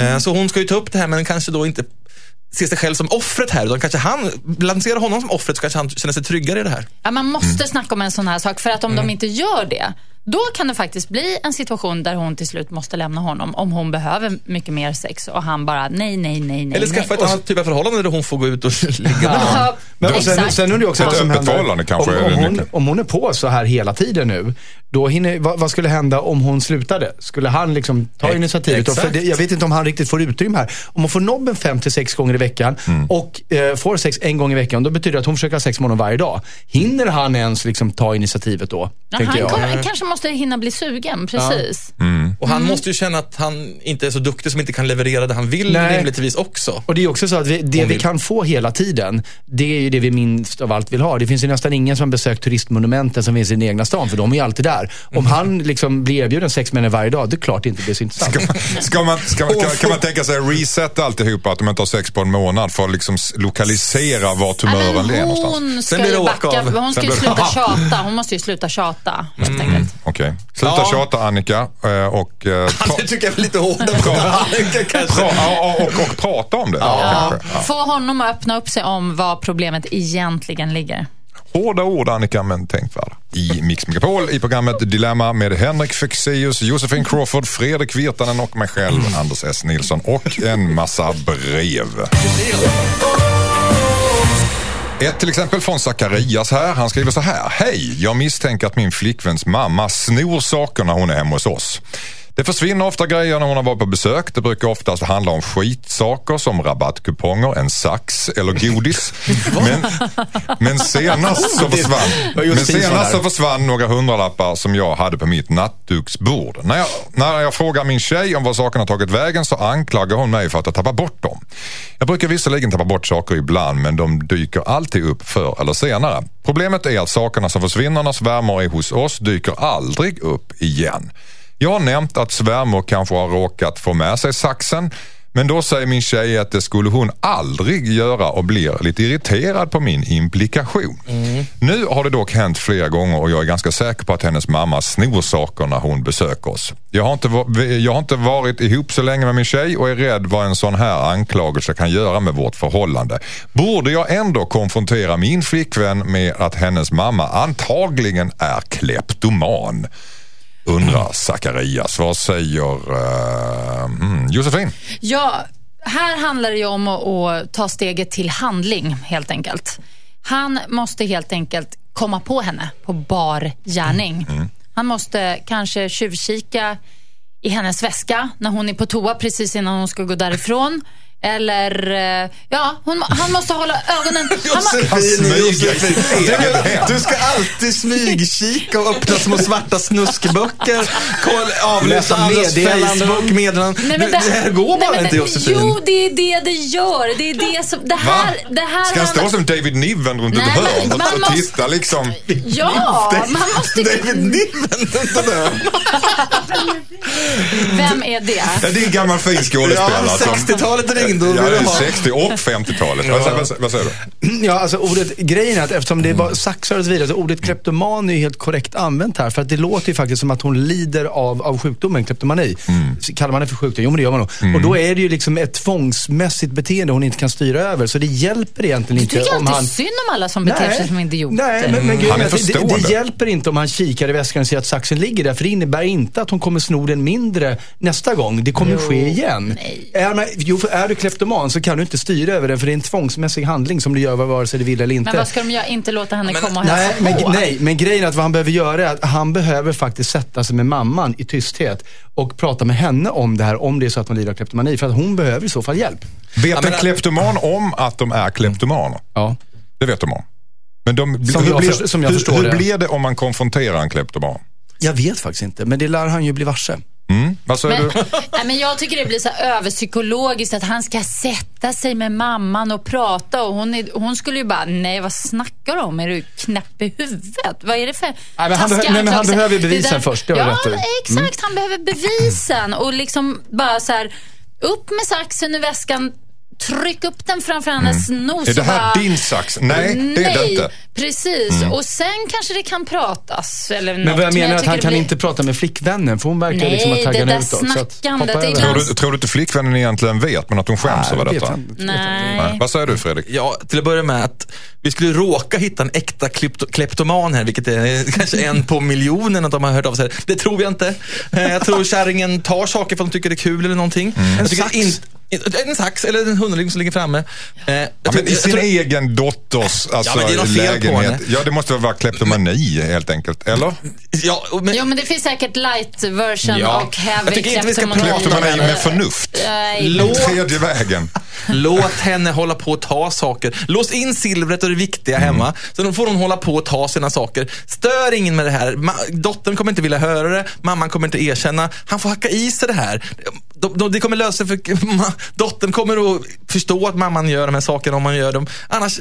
Eh, Så hon ska ju ta upp det här men kanske då inte se sig själv som offret här. Utan kanske han, lanserar honom som offret så kanske han känner sig tryggare i det här. Ja, man måste Mm. snacka om en sån här sak, för att om de inte gör det, Då kan det faktiskt bli en situation där hon till slut måste lämna honom om hon behöver mycket mer sex och han bara nej, nej, nej, nej. Eller skaffa ett annat typ av förhållande där hon får gå ut och ligga med. Ja, Men och sen, sen undrar jag också Ett vad som öppet händer. förhållande kanske om, om, hon, om hon är på så här hela tiden nu, då hinner, vad, vad skulle hända om hon slutade? Skulle han liksom ta initiativet? exakt. det, jag vet inte om han riktigt får utrymme här. Om hon får nobben fem till sex gånger i veckan Mm. och eh, får sex en gång i veckan, då betyder det att hon försöker ha sex med honom varje dag. Hinner han ens liksom ta initiativet då? Ja, tänker han jag. kommer- kanske måste måste hinna bli sugen, precis. Mm. Och han måste ju känna att han inte är så duktig som inte kan leverera det han vill Nej. rimligtvis också. Och det är också så att vi, det Hon vi vill. kan få hela tiden, det är ju det vi minst av allt vill ha. Det finns ju nästan ingen som har besökt turistmonumenten som finns i den egna stan, för de är ju alltid där. Om han liksom blir erbjuden sex henne varje dag, det är klart det inte blir så intressant. Ska man, ska man, ska man, kan, kan man tänka sig resetta alltihopa, att de inte har sex på en månad för att liksom lokalisera humören men är någonstans? hon ska Sen blir ju backa. av. Hon ska ju sluta tjata. Hon måste ju sluta tjata, helt enkelt. Okej. Sluta Ja. tjata Annika eh, och, eh, Det tycker jag är lite hårda på kanske. pra, ja, och, och, och prata om det. Ja. Ja. Få honom att öppna upp sig om var problemet egentligen ligger. Hårda ord Annika, men tänkvärda. I Mix Megapol i programmet Dilemma med Henrik Fexeus, Josefin Crawford, Fredrik Virtanen och mig själv, Anders S. Nilsson och en massa brev. Ett till exempel från Zacharias här. Han skriver så här. Hej, jag misstänker att min flickväns mamma snor saker när hon är hemma hos oss. Det försvinner ofta grejer när hon har varit på besök. Det brukar oftast handla om skitsaker som rabattkuponger, en sax eller godis. Men, men senast så försvann, men senast så försvann några hundralappar som jag hade på mitt nattduksbord. När jag, när jag frågar min tjej om var sakerna tagit vägen så anklagar hon mig för att ha tappat bort dem. Jag brukar visserligen tappa bort saker ibland men de dyker alltid upp förr eller senare. Problemet är att sakerna som försvinner när svärmor är hos oss dyker aldrig upp igen. Jag har nämnt att svärmor kanske har råkat få med sig saxen men då säger min tjej att det skulle hon aldrig göra och blir lite irriterad på min implikation. Nu har det dock hänt flera gånger och jag är ganska säker på att hennes mamma snor saker när hon besöker oss. Jag har, inte, jag har inte varit ihop så länge med min tjej och är rädd vad en sån här anklagelse kan göra med vårt förhållande. Borde jag ändå konfrontera min flickvän med att hennes mamma antagligen är kleptoman? Undrar Zacharias. Vad säger uh, mm, Josefin? Ja, här handlar det ju om att, att ta steget till handling helt enkelt. Han måste helt enkelt komma på henne på bar gärning. Han måste kanske tjuvkika i hennes väska när hon är på toa precis innan hon ska gå därifrån. Eller, eh, ja, hon, han måste hålla ögonen... Josefin, eget hem. Du ska alltid smygkika och öppna små svarta snuskböcker. Avlyssna andras. Facebook, meddelanden. Nej, Det, det här går bara nej, men inte det- Josefin. Jo, det är det det gör. Det är det som... Det Va? här, det här Ska han stå som David Niven runt ett Nej, men hörn och måste- titta liksom? Ja, man måste... David Niven, vänta där. Vem är det? Ja, det är en gammal fin skådespelare. Ja, som- 60-talet ringde och Ja, det ville är ha. 60 och 50-talet. Vad, vad, vad säger du? Ja, alltså ordet, grejen är att eftersom det var saxar och så vidare, så ordet kleptoman är ju helt korrekt använt här. För att det låter ju faktiskt som att hon lider av, av sjukdomen kleptomani. Så Kallar man det för sjukdom? Jo men det gör man nog. Och då är det ju liksom ett tvångsmässigt beteende hon inte kan styra över. Så det hjälper egentligen Du inte tycker om alltid han... synd om alla som beter sig som idioter. Nej, men, men grejen Han är det, det, det hjälper inte om han kikar i väskan och ser att saxen ligger där. För det innebär inte att hon kommer sno den mindre nästa gång. Det kommer ske igen. nej. Är, man, jo, är du kleptoman så kan du inte styra över den. För det är en tvångsmässig handling som du gör vare sig du vill eller inte. Men vad ska de göra? Inte låta henne komma och Nej hälsa men, på? nej, men grejen är att vad han behöver göra är att han behöver faktiskt sätta sig med mamman i tysthet och prata med henne om det här, om det är så att hon lider av kleptomani. För att hon behöver i så fall hjälp. Vet men- en kleptoman om att de är kleptomaner? Ja. Det vet de om. Men de, Som hur, jag blir, som jag hur, förstår hur det. blir det om man konfronterar en kleptoman? Jag vet faktiskt inte, men det lär han ju bli varse. Mm? Vad säger Men, du? nej, men jag tycker det blir så överpsykologiskt att han ska sätta sig med mamman och prata och hon, är, hon skulle ju bara, nej vad snackar du om? Är du knäpp i huvudet? Vad är det för men han behö- nej, men han behöver bevisen där- först, det har Ja, rätt i. Mm. exakt. Han behöver bevisen och liksom bara så här, upp med saxen ur väskan tryck upp den framför hennes nos Mm. Är det här bara, din sax? Nej, det är det Nej, inte. Mm. precis. Och sen kanske det kan pratas. Eller Men något, vad jag menar är att han det kan blir- inte prata med flickvännen för hon verkar Nej, liksom ha det taggarna där utåt. Så att snackandet hoppa är över Tror ibland- det. du, tror du inte flickvännen egentligen vet, men att hon skäms Nej, över detta? jag inte. Nej. Vad säger du Fredrik? Ja, till att börja med att vi skulle råka hitta en äkta klepto kleptoman här, vilket är kanske en på miljonen att de har hört av sig. Det tror jag inte. Eh, Jag tror kärringen tar saker för att de tycker det är kul eller någonting. Jag tycker sax. in- en sax eller en hundring som ligger framme. Eh, Ja, men I sin tror- egen dotters alltså, men det är något fel på lägenhet. Ja, det måste vara kleptomani helt enkelt, eller? Ja, men, Jo, men det finns säkert light version Ja. och heavy Jag tycker inte vi ska kleptomani. prata Kleptomani med förnuft. Nej. Låt- tredje vägen. Låt henne hålla på och ta saker. Lås in silvret och det viktiga hemma. Så då får hon hålla på och ta sina saker. Stör ingen med det här. Dottern kommer inte vilja höra det. Mamman kommer inte erkänna. Han får hacka i sig det här. De, de, det kommer lösa sig för dottern kommer att förstå att mamman gör de här sakerna om man gör dem. Annars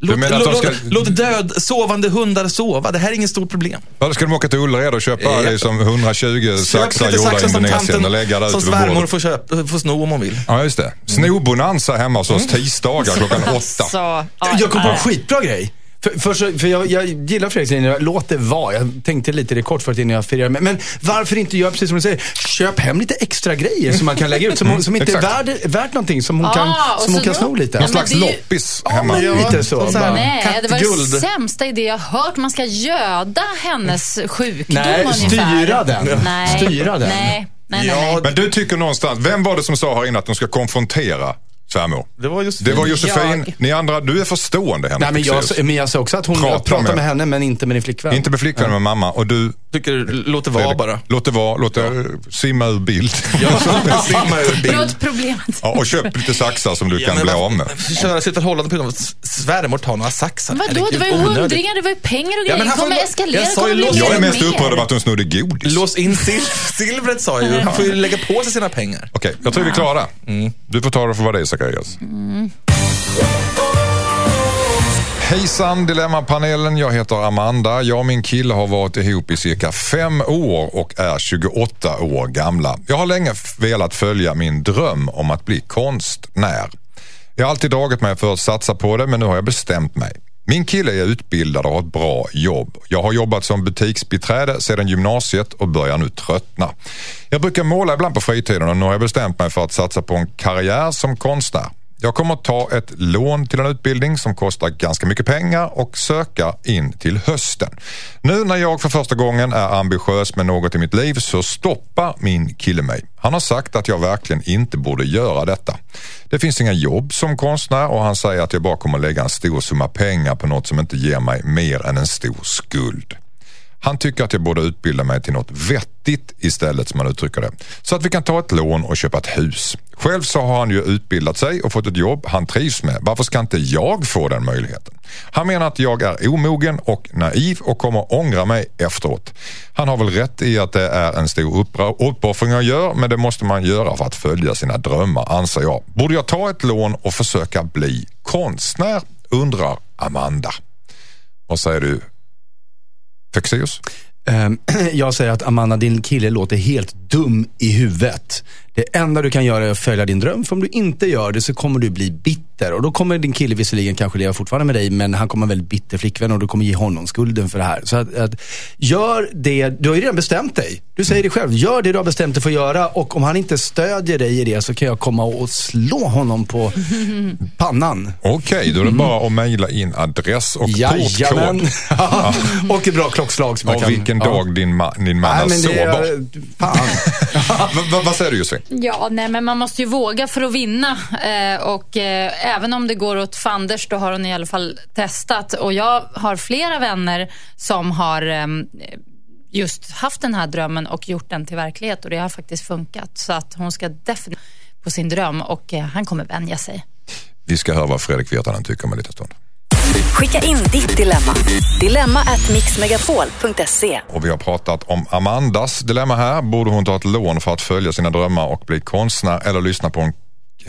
Låt, låt, ska- låt, död, sovande hundar sova. Det här är inget stort problem. Ja, då ska de åka till Ullared och köpa Ja. liksom 120 saxar gjorda i Indonesien och lägga där som svärmor får, köpa, får sno om hon vill. Ja, just det. Snobonanza hemma hos oss Mm. tisdagar klockan åtta. Så, ja, Jag kom på en skitbra grej. För, för, så, för jag, jag gillar Fredriks linje, låt det vara. Jag tänkte lite det kort för att innan jag firar. Men, men varför inte göra precis som du säger, köp hem lite extra grejer som man kan lägga ut, som, som inte är värd, värt någonting, som hon Ah, kan, som hon kan sno lite. Ja, Någon slags ju- loppis Ja, hemma. men lite så. Så bara. Nej, det var det sämsta idé jag hört. Man ska göda hennes sjukdom Nej, ungefär. styra den. Nej. Styra den. Nej, nej, nej. Ja, nej. Men du tycker någonstans, vem var det som sa här inne att de ska konfrontera svärmor? Det var Josefin. Det var Josefin. Jag. Ni andra, du är förstående Henrik Nej, men jag, men jag sa också att hon Prata pratar med- med henne, men inte med din flickvän. Inte med flickvän, med mamma. Och du, tycker låt det vara bara. låt det vara, låt det simma ur bild. Jag simma ur bild. Låt problemet. Ja, och köp lite saxar som du kan bli av med. Köra sitt förhållande på att svärmor tar några saxar. Vadå, det var ju hundringar, det var ju pengar och Ja, grejer. men det han kommer eskalera, jag kommer mer Jag är mest upprörd över att hon snodde godis. Lås in sil silvret sa jag ju. Han får ju lägga på sig sina pengar. Okej, jag tror vi är klara. Du får ta det för vad det är, Zacharias. Hejsan Dilemmapanelen, jag heter Amanda. Jag och min kille har varit ihop i cirka fem år och är 28 år gamla. Jag har länge velat följa min dröm om att bli konstnär. Jag har alltid dragit mig för att satsa på det men nu har jag bestämt mig. Min kille är utbildad och har ett bra jobb. Jag har jobbat som butiksbiträde sedan gymnasiet och börjar nu tröttna. Jag brukar måla ibland på fritiden och nu har jag bestämt mig för att satsa på en karriär som konstnär. Jag kommer att ta ett lån till en utbildning som kostar ganska mycket pengar och söka in till hösten. Nu när jag för första gången är ambitiös med något i mitt liv så stoppar min kille mig. Han har sagt att jag verkligen inte borde göra detta. Det finns inga jobb som konstnär och han säger att jag bara kommer att lägga en stor summa pengar på något som inte ger mig mer än en stor skuld. Han tycker att jag borde utbilda mig till något vettigt istället som han uttrycker det. Så att vi kan ta ett lån och köpa ett hus. Själv så har han ju utbildat sig och fått ett jobb han trivs med. Varför ska inte jag få den möjligheten? Han menar att jag är omogen och naiv och kommer ångra mig efteråt. Han har väl rätt i att det är en stor uppra- uppoffring jag gör men det måste man göra för att följa sina drömmar anser jag. Borde jag ta ett lån och försöka bli konstnär? Undrar Amanda. Vad säger du Fexeus? Ehm, jag säger att Amanda, din kille låter helt dum i huvudet. Det enda du kan göra är att följa din dröm. För om du inte gör det så kommer du bli bitter. Och då kommer din kille visserligen kanske leva fortfarande med dig, men han kommer ha en väldigt bitter flickvän och du kommer ge honom skulden för det här. Så att, att gör det, du har ju redan bestämt dig. Du säger det själv, gör det du har bestämt dig för att göra. Och om han inte stödjer dig i det så kan jag komma och slå honom på pannan. Okej, då är det bara att mejla in adress och Jajamän. portkod. Ja, och ett bra klockslag som Och kan... vilken ja. dag din, ma- din man Nej, sårbar. är... Fan. Va- va- vad säger du Josefin? Ja, nej, men man måste ju våga för att vinna. Eh, och eh, även om det går åt fanders, då har hon i alla fall testat. Och jag har flera vänner som har eh, just haft den här drömmen och gjort den till verklighet. Och det har faktiskt funkat. Så att hon ska definitivt på sin dröm och eh, han kommer vänja sig. Vi ska höra vad Fredrik Virtanen tycker om en liten stund. Skicka in ditt dilemma. Dilemma at mixmegapol.se. Och vi har pratat om Amandas dilemma här. Borde hon ta ett lån för att följa sina drömmar och bli konstnär eller lyssna på, en,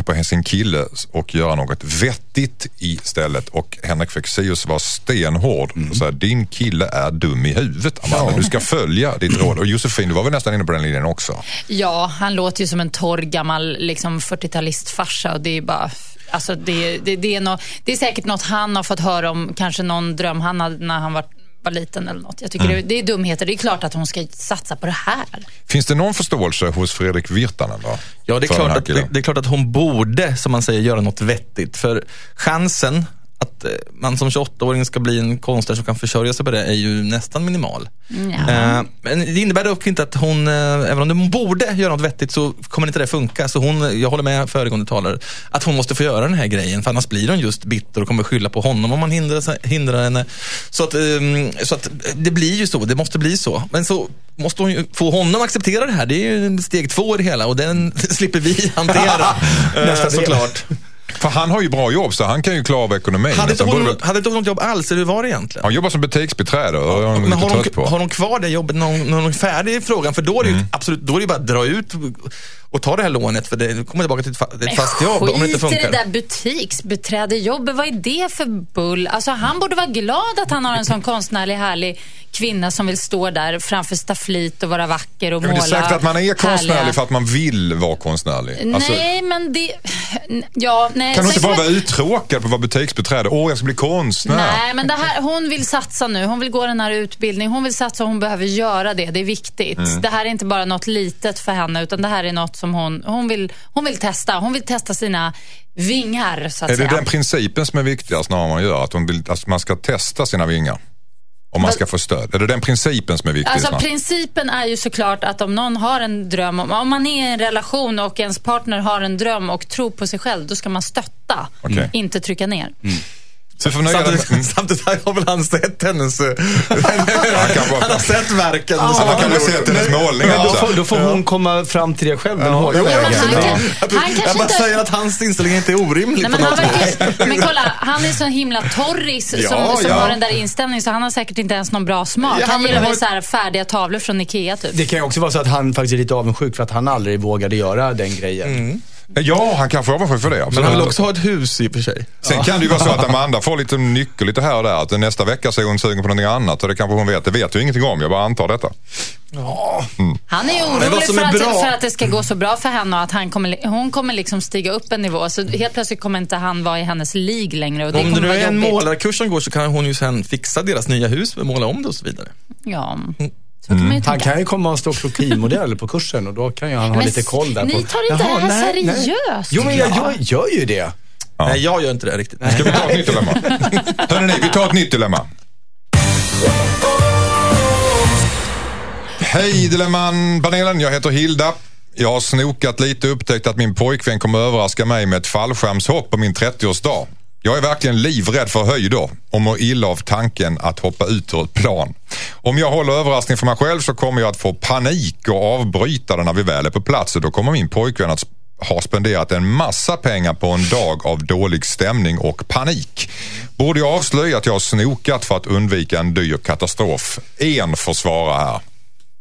på sin kille och göra något vettigt istället? Och Henrik Fexeus var stenhård och sa din kille är dum i huvudet Amanda. Du ska följa ditt råd. Och Josefin, du var väl nästan inne på den linjen också? Ja, han låter ju som en torr gammal liksom, 40-talistfarsa och det är ju bara Alltså det, det, det, är nå det är säkert något han har fått höra om, kanske någon dröm han hade när han var, var liten eller något. Jag tycker Mm. det, det är dumheter. Det är klart att hon ska satsa på det här. Finns det någon förståelse hos Fredrik Virtanen då? Ja, det är, klart att, det, det är klart att hon borde, som man säger, göra något vettigt. För chansen att eh, man som 28-åring ska bli en konstnär som kan försörja sig på det är ju nästan minimal. Ja. Eh, men det innebär dock inte att hon, eh, även om hon borde göra något vettigt så kommer inte det funka. Så hon, jag håller med föregående talare, att hon måste få göra den här grejen. För annars blir hon just bitter och kommer skylla på honom om man hindrar, hindrar henne. Så att, ehm, så att det blir ju så, det måste bli så. Men så måste hon ju få honom att acceptera det här. Det är ju steg två i det hela och den slipper vi hantera. eh, såklart. För han har ju bra jobb så han kan ju klara av ekonomin. Hade inte borde hon, väl- hade inte hon något jobb alls, eller hur var det egentligen? Han jobbar som butiksbiträde och Men har hon, på. har hon kvar det jobbet när hon, när hon är färdig i frågan? För då är det Mm. ju absolut, då är det bara att dra ut och ta det här lånet för det kommer tillbaka till ett, fa- ett fast jobb om det inte skit i funkar. det där butiksbeträdejobbet. Vad är det för bull? Alltså, han borde vara glad att han har en sån konstnärlig, härlig kvinna som vill stå där framför stafflit och vara vacker och Men det måla är säkert att man är konstnärlig härliga- för att man vill vara konstnärlig. Alltså, Nej, men det... Ja, nej. kan Sen inte bara vara uttråkad på att vara butiksbiträde? Åh, jag ska bli konstnär. Nej, men det här, hon vill satsa nu. Hon vill gå den här utbildningen. Hon vill satsa och hon behöver göra det. Det är viktigt. Mm. Det här är inte bara något litet för henne, utan det här är något som hon, hon, vill, hon vill testa. Hon vill testa sina vingar, så att Är det säga. den principen som är viktigast när man gör? Att, hon vill, att man ska testa sina vingar? Om man ska få stöd. Är det den principen som är viktig? Alltså principen är ju såklart att om någon har en dröm, om, om man är i en relation och ens partner har en dröm och tror på sig själv, då ska man stötta, Okej. inte trycka ner. Så får dig med- Samtidigt, samtidigt har väl han sett hennes... eh, han har sett verken. som Han kan han väl gjorde. se till hennes målningar Men då får, då får hon komma fram till det själv den hårda Jo, men vägen. han Ja. kan- han kanske jag bara inte- säger att hans inställning inte är orimlig Nej, men, han verkar, men kolla, han är så himla torris som, Ja, som ja. har den där inställningen så han har säkert inte ens någon bra smak. Ja, han gillar väl har- så här färdiga tavlor från Ikea typ. Det kan ju också vara så att han faktiskt är lite avundsjuk för att han aldrig vågade göra den grejen. Ja, han kanske är avundsjuk för det. Men absolut. han vill också ha ett hus i och för sig. Sen kan det ju vara så att Amanda får lite nyckel lite här och där. Att nästa vecka så är hon sugen på någonting annat. Och det kanske hon vet. Det vet jag ingenting om. Jag bara antar detta. Han är ju Men orolig för är att, bra- för att det ska gå så bra för henne och att han kommer, hon kommer liksom stiga upp en nivå. Så helt plötsligt kommer inte han vara i hennes lig längre och det Om det nu är en målarkurs som går så kan hon ju sen fixa deras nya hus, måla om det och så vidare. Ja, så ju Han kan ju komma och stå krokimodell på kursen och då kan ju han ha Men lite koll där ni på... tar inte det här seriöst. Jo, men jag, jag gör ju det. Nej, jag gör inte det riktigt. Ska vi ta ett nytt dilemma? Hörrni, vi tar ett nytt dilemma. Hej Dilemman-panelen, jag heter Hilda. Jag har snokat lite och upptäckt att min pojkvän kommer överraska mig med ett fallskärmshopp på min 30-årsdag. Jag är verkligen livrädd för höjder och mår illa av tanken att hoppa ut ur ett plan. Om jag håller överraskning för mig själv så kommer jag att få panik och avbryta den när vi väl är på plats och då kommer min pojkvän att har spenderat en massa pengar på en dag av dålig stämning och panik. Borde jag avslöja att jag har snokat för att undvika en dyr katastrof? En får svara här.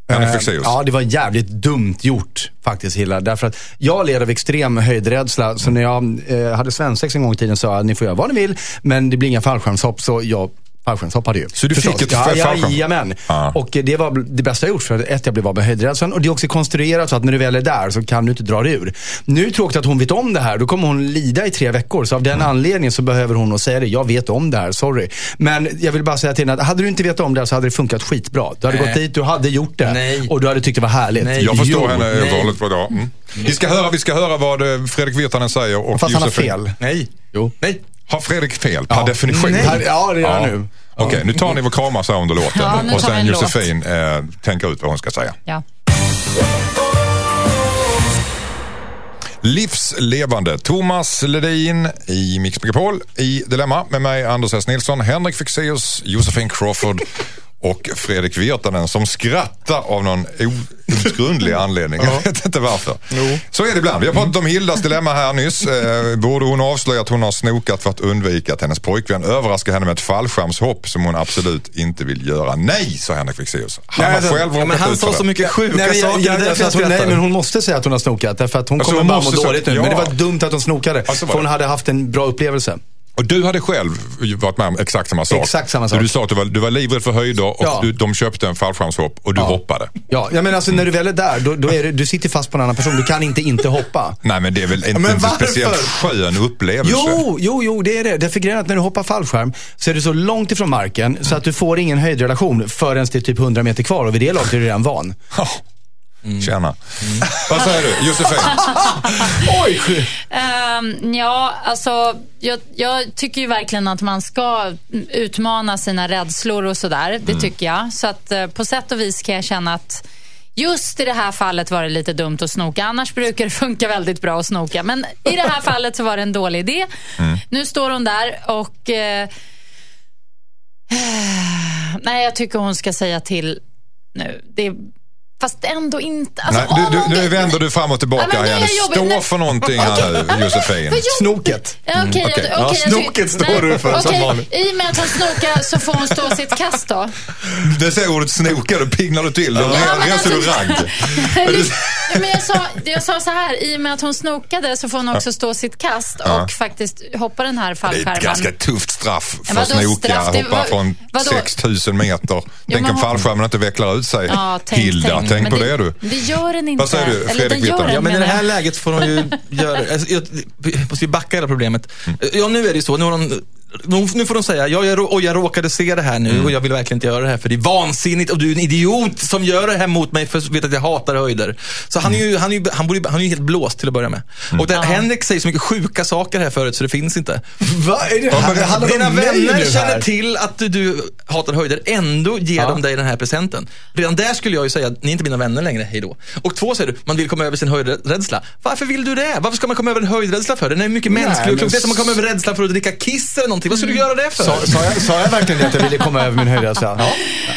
Henrik Fexeus. Ja, det var jävligt dumt gjort faktiskt Hilla. Därför att jag led av extrem höjdrädsla. Så när jag eh, hade svensex en gång i tiden sa jag att ni får göra vad ni vill. Men det blir inga fallskärmshopp. Så jag fallskärmshoppade ju. Så du fick ett ja, ja, fallskärm? Jajamän. Ja. Och eh, det var det bästa jag gjort. För att ett, jag blev av med höjdrädslan. Och det är också konstruerat så att när du väl är där så kan du inte dra dig ur. Nu är det tråkigt att hon vet om det här. Då kommer hon lida i tre veckor. Så av den Mm. anledningen så behöver hon nog säga det. Jag vet om det här, sorry. Men jag vill bara säga till henne att hade du inte vetat om det här så hade det funkat skitbra. Du hade Nej. gått dit, du hade gjort det. Nej. Och du hade tyckt det var härligt. Nej. Jag förstår Jo. henne och hållet. vad det var. Mm. Vi, ska höra, vi ska höra vad eh, Fredrik Virtanen säger. Och Fast han har Josefin- fel. Nej. Jo. Nej. Har Fredrik fel per Ja. definition? Nej. Ja, det gör han nu. Okej, nu tar ni och kramar under låten. Ja, och sen. Josefin eh, tänker ut vad hon ska säga. Ja. Livslevande Thomas Ledin i Mix Megapol i Dilemma med mig Anders S. Nilsson, Henrik Fexeus, Josefin Crawford och Fredrik Virtanen som skrattar av någon outgrundlig anledning. Jag vet inte varför. Så är det ibland. Vi har pratat om Hildas dilemma här nyss. Eh, borde hon avslöja att hon har snokat för att undvika att hennes pojkvän överraskar henne med ett fallskärmshopp som hon absolut inte vill göra? Nej, sa Henrik Fexeus. Han Nej, har alltså, själv Ja, men han sa så mycket sjuka Nej, men, saker. jag, jag, jag alltså, nej, men hon måste säga att hon har snokat. Därför att hon Alltså, kommer hon bara må dåligt nu. ja. Men det var dumt att hon snokade. Alltså, för hon hade haft en bra upplevelse. Och du hade själv varit med om exakt samma sak. Exakt samma sak. Du sa att du var, du var livrädd för höjder och Ja. du, de köpte en fallskärmshopp och du hoppade. Ja, ja men alltså när du väl är där, då, då är det, du sitter fast på en annan person. Du kan inte inte hoppa. Nej men det är väl inte Men en varför? speciellt skön upplevelse. Jo, jo, jo, det är det. Därför grejen att när du hoppar fallskärm så är du så långt ifrån marken så att du får ingen höjdrelation förrän det är typ 100 meter kvar och vid det laget är du redan van. Ja. Tjena. Vad säger du Josefin? Oj! Ehm, ja, alltså jag, jag tycker ju verkligen att man ska utmana sina rädslor och sådär. Det tycker jag. Så att eh, på sätt och vis kan jag känna att Just i det här fallet var det lite dumt att snoka. Annars brukar det funka väldigt bra att snoka. Men i det här fallet så var det en dålig idé. Nu står hon där och... Eh, nej, jag tycker hon ska säga till nu. Det, fast ändå inte. Alltså, Nej, du, du, nu vänder du fram och tillbaka Ja, igen. Stå Nej. för någonting här Josefin. Snoket. Jag- Ja, okej, jag snoket står du för, som vanligt. I och med att hon snokar så får hon stå sitt kast då. Det säger ordet snoka, då piggnar du till. Då Ja, reser du alltså- ragg. Ja, men jag, sa, jag sa så här, i och med att hon snokade så får hon också stå sitt kast och Ja. faktiskt hoppa den här Det är fallskärmen. ett ganska tufft straff för att snoka, straff? Det hoppa var- från vadå? 6000 meter. Tänk om fallskärmen inte vecklar ut sig. Ja, tänk, Hilda, tänk, Men på det, du. Det gör den inte. Vad säger du, Eller Fredrik den gör Virtanen? Ja, men i det här läget får de ju göra... Alltså, jag, vi måste ju backa hela problemet. Ja, nu är det ju så. Nu, har de, nu- får de säga, ja, jag, rå- och jag råkade se det här nu och jag vill verkligen inte göra det här för det är vansinnigt och du är en idiot som gör det här mot mig för att vet att jag hatar höjder. Så han är ju, han är ju, han borde, han är helt blåst till att börja med. Och det, Henrik säger så mycket sjuka saker här förut så det finns inte. Vad är det Ja, här? men Det handlar Dina vänner känner till att du, du hatar höjder, ändå ger de dig den här presenten. Redan där skulle jag ju säga, ni är inte mina vänner längre, hej då. Och två säger du, man vill komma över sin höjdrädsla. Varför vill du det? Varför ska man komma över en höjdrädsla för? Den är mycket mänsklig och men klok. Det är som att komma över rädsla för att dricka kiss eller någonting. Vad ska du göra det för? Sa, sa, jag, sa jag verkligen att jag ville komma över min höjdrädsla? Ja.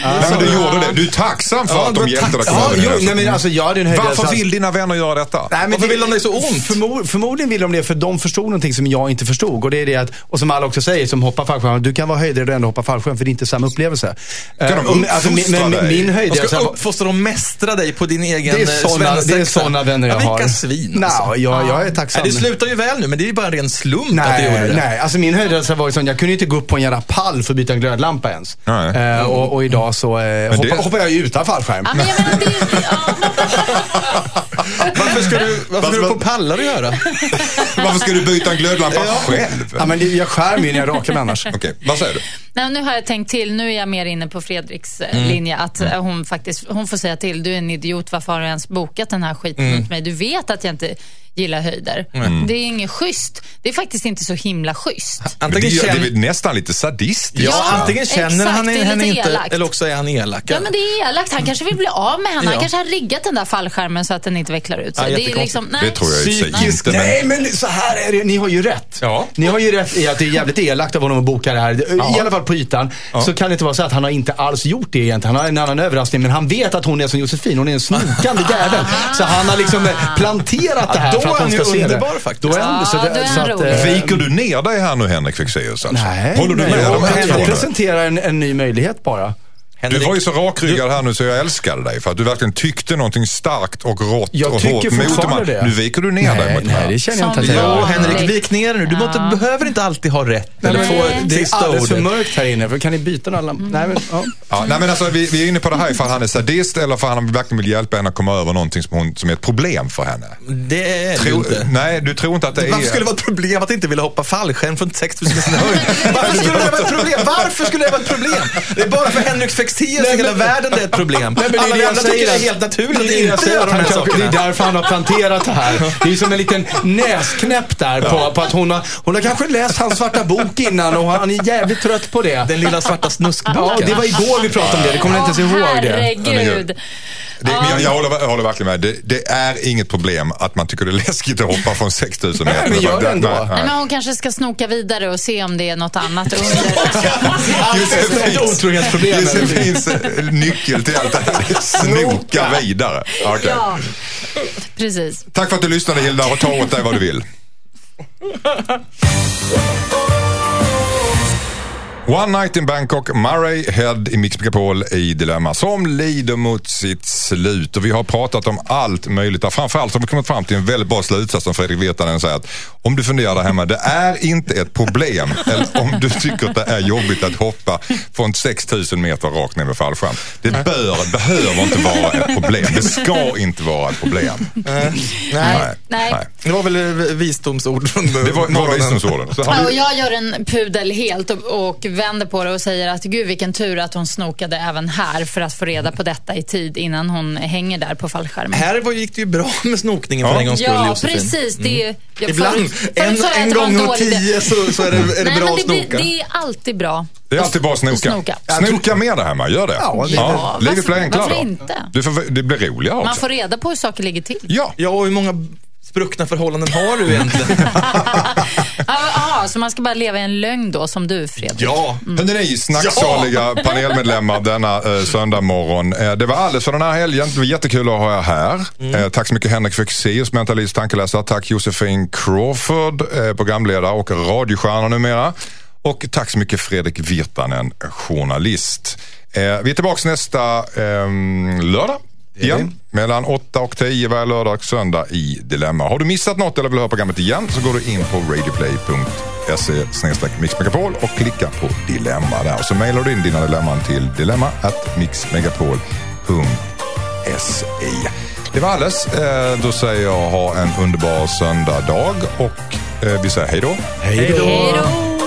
Nej, men du gjorde det. Du är tacksam för Ja, att de hjälpte dig att komma Ja, över din nej, men alltså, jag hade en höjdrädsla. Varför vill dina vänner göra detta? Nej, men Varför vill de dig så ont? Förmo förmodligen vill de det för de förstod någonting som jag inte förstod. Och det är det att, och som alla också säger som hoppar fallskärm, du kan vara höjdrädd och ändå hoppa fallskärm för det är inte samma upplevelse. Kan de Eh, alltså, min, uppfostra men, dig? min De höjdrädsla... ska var- uppfostra och mästra dig på din egen det är eh, såna vänner jag ja, har. Vilka svin Nej, alltså. jag, jag är tacksam. Det slutar ju väl nu, men det är ju bara en ren slump att du gjorde Nej, det. nej. Alltså min höjdrädsla var ju sån, jag kunde inte gå upp på en jävla pall för att byta en glödlampa ens. Nej. Eh, och, och idag så eh, hoppar, det- hoppar jag ju utan fallskärm. Ja, men jag menar, det, ja, Varför ska du, varför ska du på pallar att göra? Varför ska du byta en glödlampa själv? Ja, men det, jag skär mig när jag rakar mig annars. Okej, vad säger du? Nej, nu har jag tänkt till. Nu är jag mer inne på Fredriks eh, Mm. linje. Att eh, hon faktiskt hon får säga till. Du är en idiot. Varför har du ens bokat den här skiten Mm. mot mig? Du vet att jag inte gillar höjder. Det är inget schysst. Det är faktiskt inte så himla schysst. Antingen är- det känner, är nästan lite sadistiskt. ja, Ja, antingen känner exakt, han henne inte, elakt. eller också är han elak. Ja, men det är elakt. Han kanske vill bli av med henne. Ja. Han kanske har riggat den där fallskärmen så att den inte vecklar ut sig. Ja, det är liksom, nej. Det tror jag Psykisk- inte. Men... Nej, men så här är det. Ni har ju rätt. Ja. Ni har ju rätt i att det är jävligt elakt av honom att boka det här. I alla fall på ytan. Så kan det inte vara så att han har inte alls gjort det egentligen. Han har en annan överraskning. Men han vet att hon är som Josefin. Hon är en snokande jävel. Så han har liksom eh, planterat det här då för att är hon han ska ju se underbar det. faktiskt. Då är han, Ja, att, rolig. eh, Viker du ner dig här nu Henrik Fexeus? Alltså? Nej, Håller du med? jag, om jag, det? jag presenterar en, en ny möjlighet bara. Du Henrik, var ju så rakryggad här nu så jag älskade dig för att du verkligen tyckte någonting starkt och rått Jag och hårt mot dem. det. Nu viker du ner dig Nej, mot det nej, här. det känner jag inte att jag Ja, gör. Henrik, vik ner dig nu. Du måste, Ja. behöver inte alltid ha rätt eller Nej. få Det är sista alldeles för mörkt här inne. För kan ni byta några lampor? Nej, men, ja. Ja, nej, men alltså, vi, vi är inne på det här att han är sadist eller för att han verkligen vill hjälpa henne att komma över någonting som, hon, som är ett problem för henne. Det är det Tro, inte. nej, du tror inte att det är... Varför skulle det vara ett problem att inte vilja hoppa fallskärm från 6000 meters höjd? Varför skulle det vara ett problem? Varför skulle det vara ett problem? Det är bara för Henrik Fexeus i hela världen det är ett problem. Nej, men det är Alla vi andra tycker det är helt naturligt Det att är det jag inte göra de här Det är därför han har planterat det här. Det är som en liten näsknäpp där på, på att hon har, hon har kanske läst hans svarta bok innan och han är jävligt trött på det. Den lilla svarta Ja, snuskboken. det var igår vi pratade om det. Det kommer ni inte ens ihåg det. Herregud. Det, men jag, jag, håller, jag håller verkligen med. Det, det är inget problem att man tycker det är läskigt att hoppa från 6000 meter. men gör det ändå. Nej, men hon kanske ska snoka vidare och se om det är något annat under. Ett otrohetsproblem. Josefins eh, nyckel till allt det här är snoka vidare. Okej. ja, precis. Tack för att du lyssnade Hilda och ta åt dig vad du One Night in Bangkok, Murray Head i Mix Megapol i Dilemma som lider mot sitt slut. Och vi har pratat om allt möjligt. Framförallt har vi kommit fram till en väldigt bra slutsats som Fredrik Virtanen säger att om du funderar där hemma, det är inte ett problem. eller om du tycker att det är jobbigt att hoppa från 6000 meter rakt ner med fallskärm. Det bör, behöver inte vara ett problem. Det ska inte vara ett problem. Nej. Nej. Nej. Det var väl eh, visdomsord från Det var, det var visdomsorden. Så har Ja, och vi, jag gör en pudel helt och, och vänder på det och säger att gud vilken tur att hon snokade även här för att få reda på detta i tid innan hon hänger där på fallskärmen. Här var- gick det ju bra med snokningen för Ja. en gångs skull, Ja, Josefin. precis. Det jag, Ibland, en, en gång av tio så, så är det, är det Nej, bra att det, blir, snoka. det är alltid bra. det är alltid bara att snoka. Snoka. Snoka med det hemma, gör det. Ja, det- Ja, Livet varför- blir enklare varför då. inte? Du får, det blir roligare Man också. får reda på hur saker ligger till. Ja. Ja, och hur många spruckna förhållanden har du egentligen? Jaha, så man ska bara leva i en lögn då, som du Fredrik? ja. Hörrni ni snacksaliga panelmedlemmar denna eh, söndag morgon. Eh, det var alldeles för den här helgen. Det var jättekul att ha er här. Eh, tack så mycket Henrik Fexeus, mentalist, tankeläsare. Tack Josefin Crawford, eh, programledare och radiostjärna numera. Och tack så mycket Fredrik Virtanen, journalist. Eh, vi är tillbaka nästa ehm, lördag. Igen. Mellan 8 och 10 varje lördag och söndag i Dilemma. Har du missat något eller vill höra programmet igen så går du in på radioplay.se mixmegapol och klicka på Dilemma där. Och så mejlar du in dina dilemman till dilemma at mixmegapol.se. Det var alles. Eh, Då säger jag ha en underbar söndag dag och eh, vi säger hej då. Hej då. Hej då!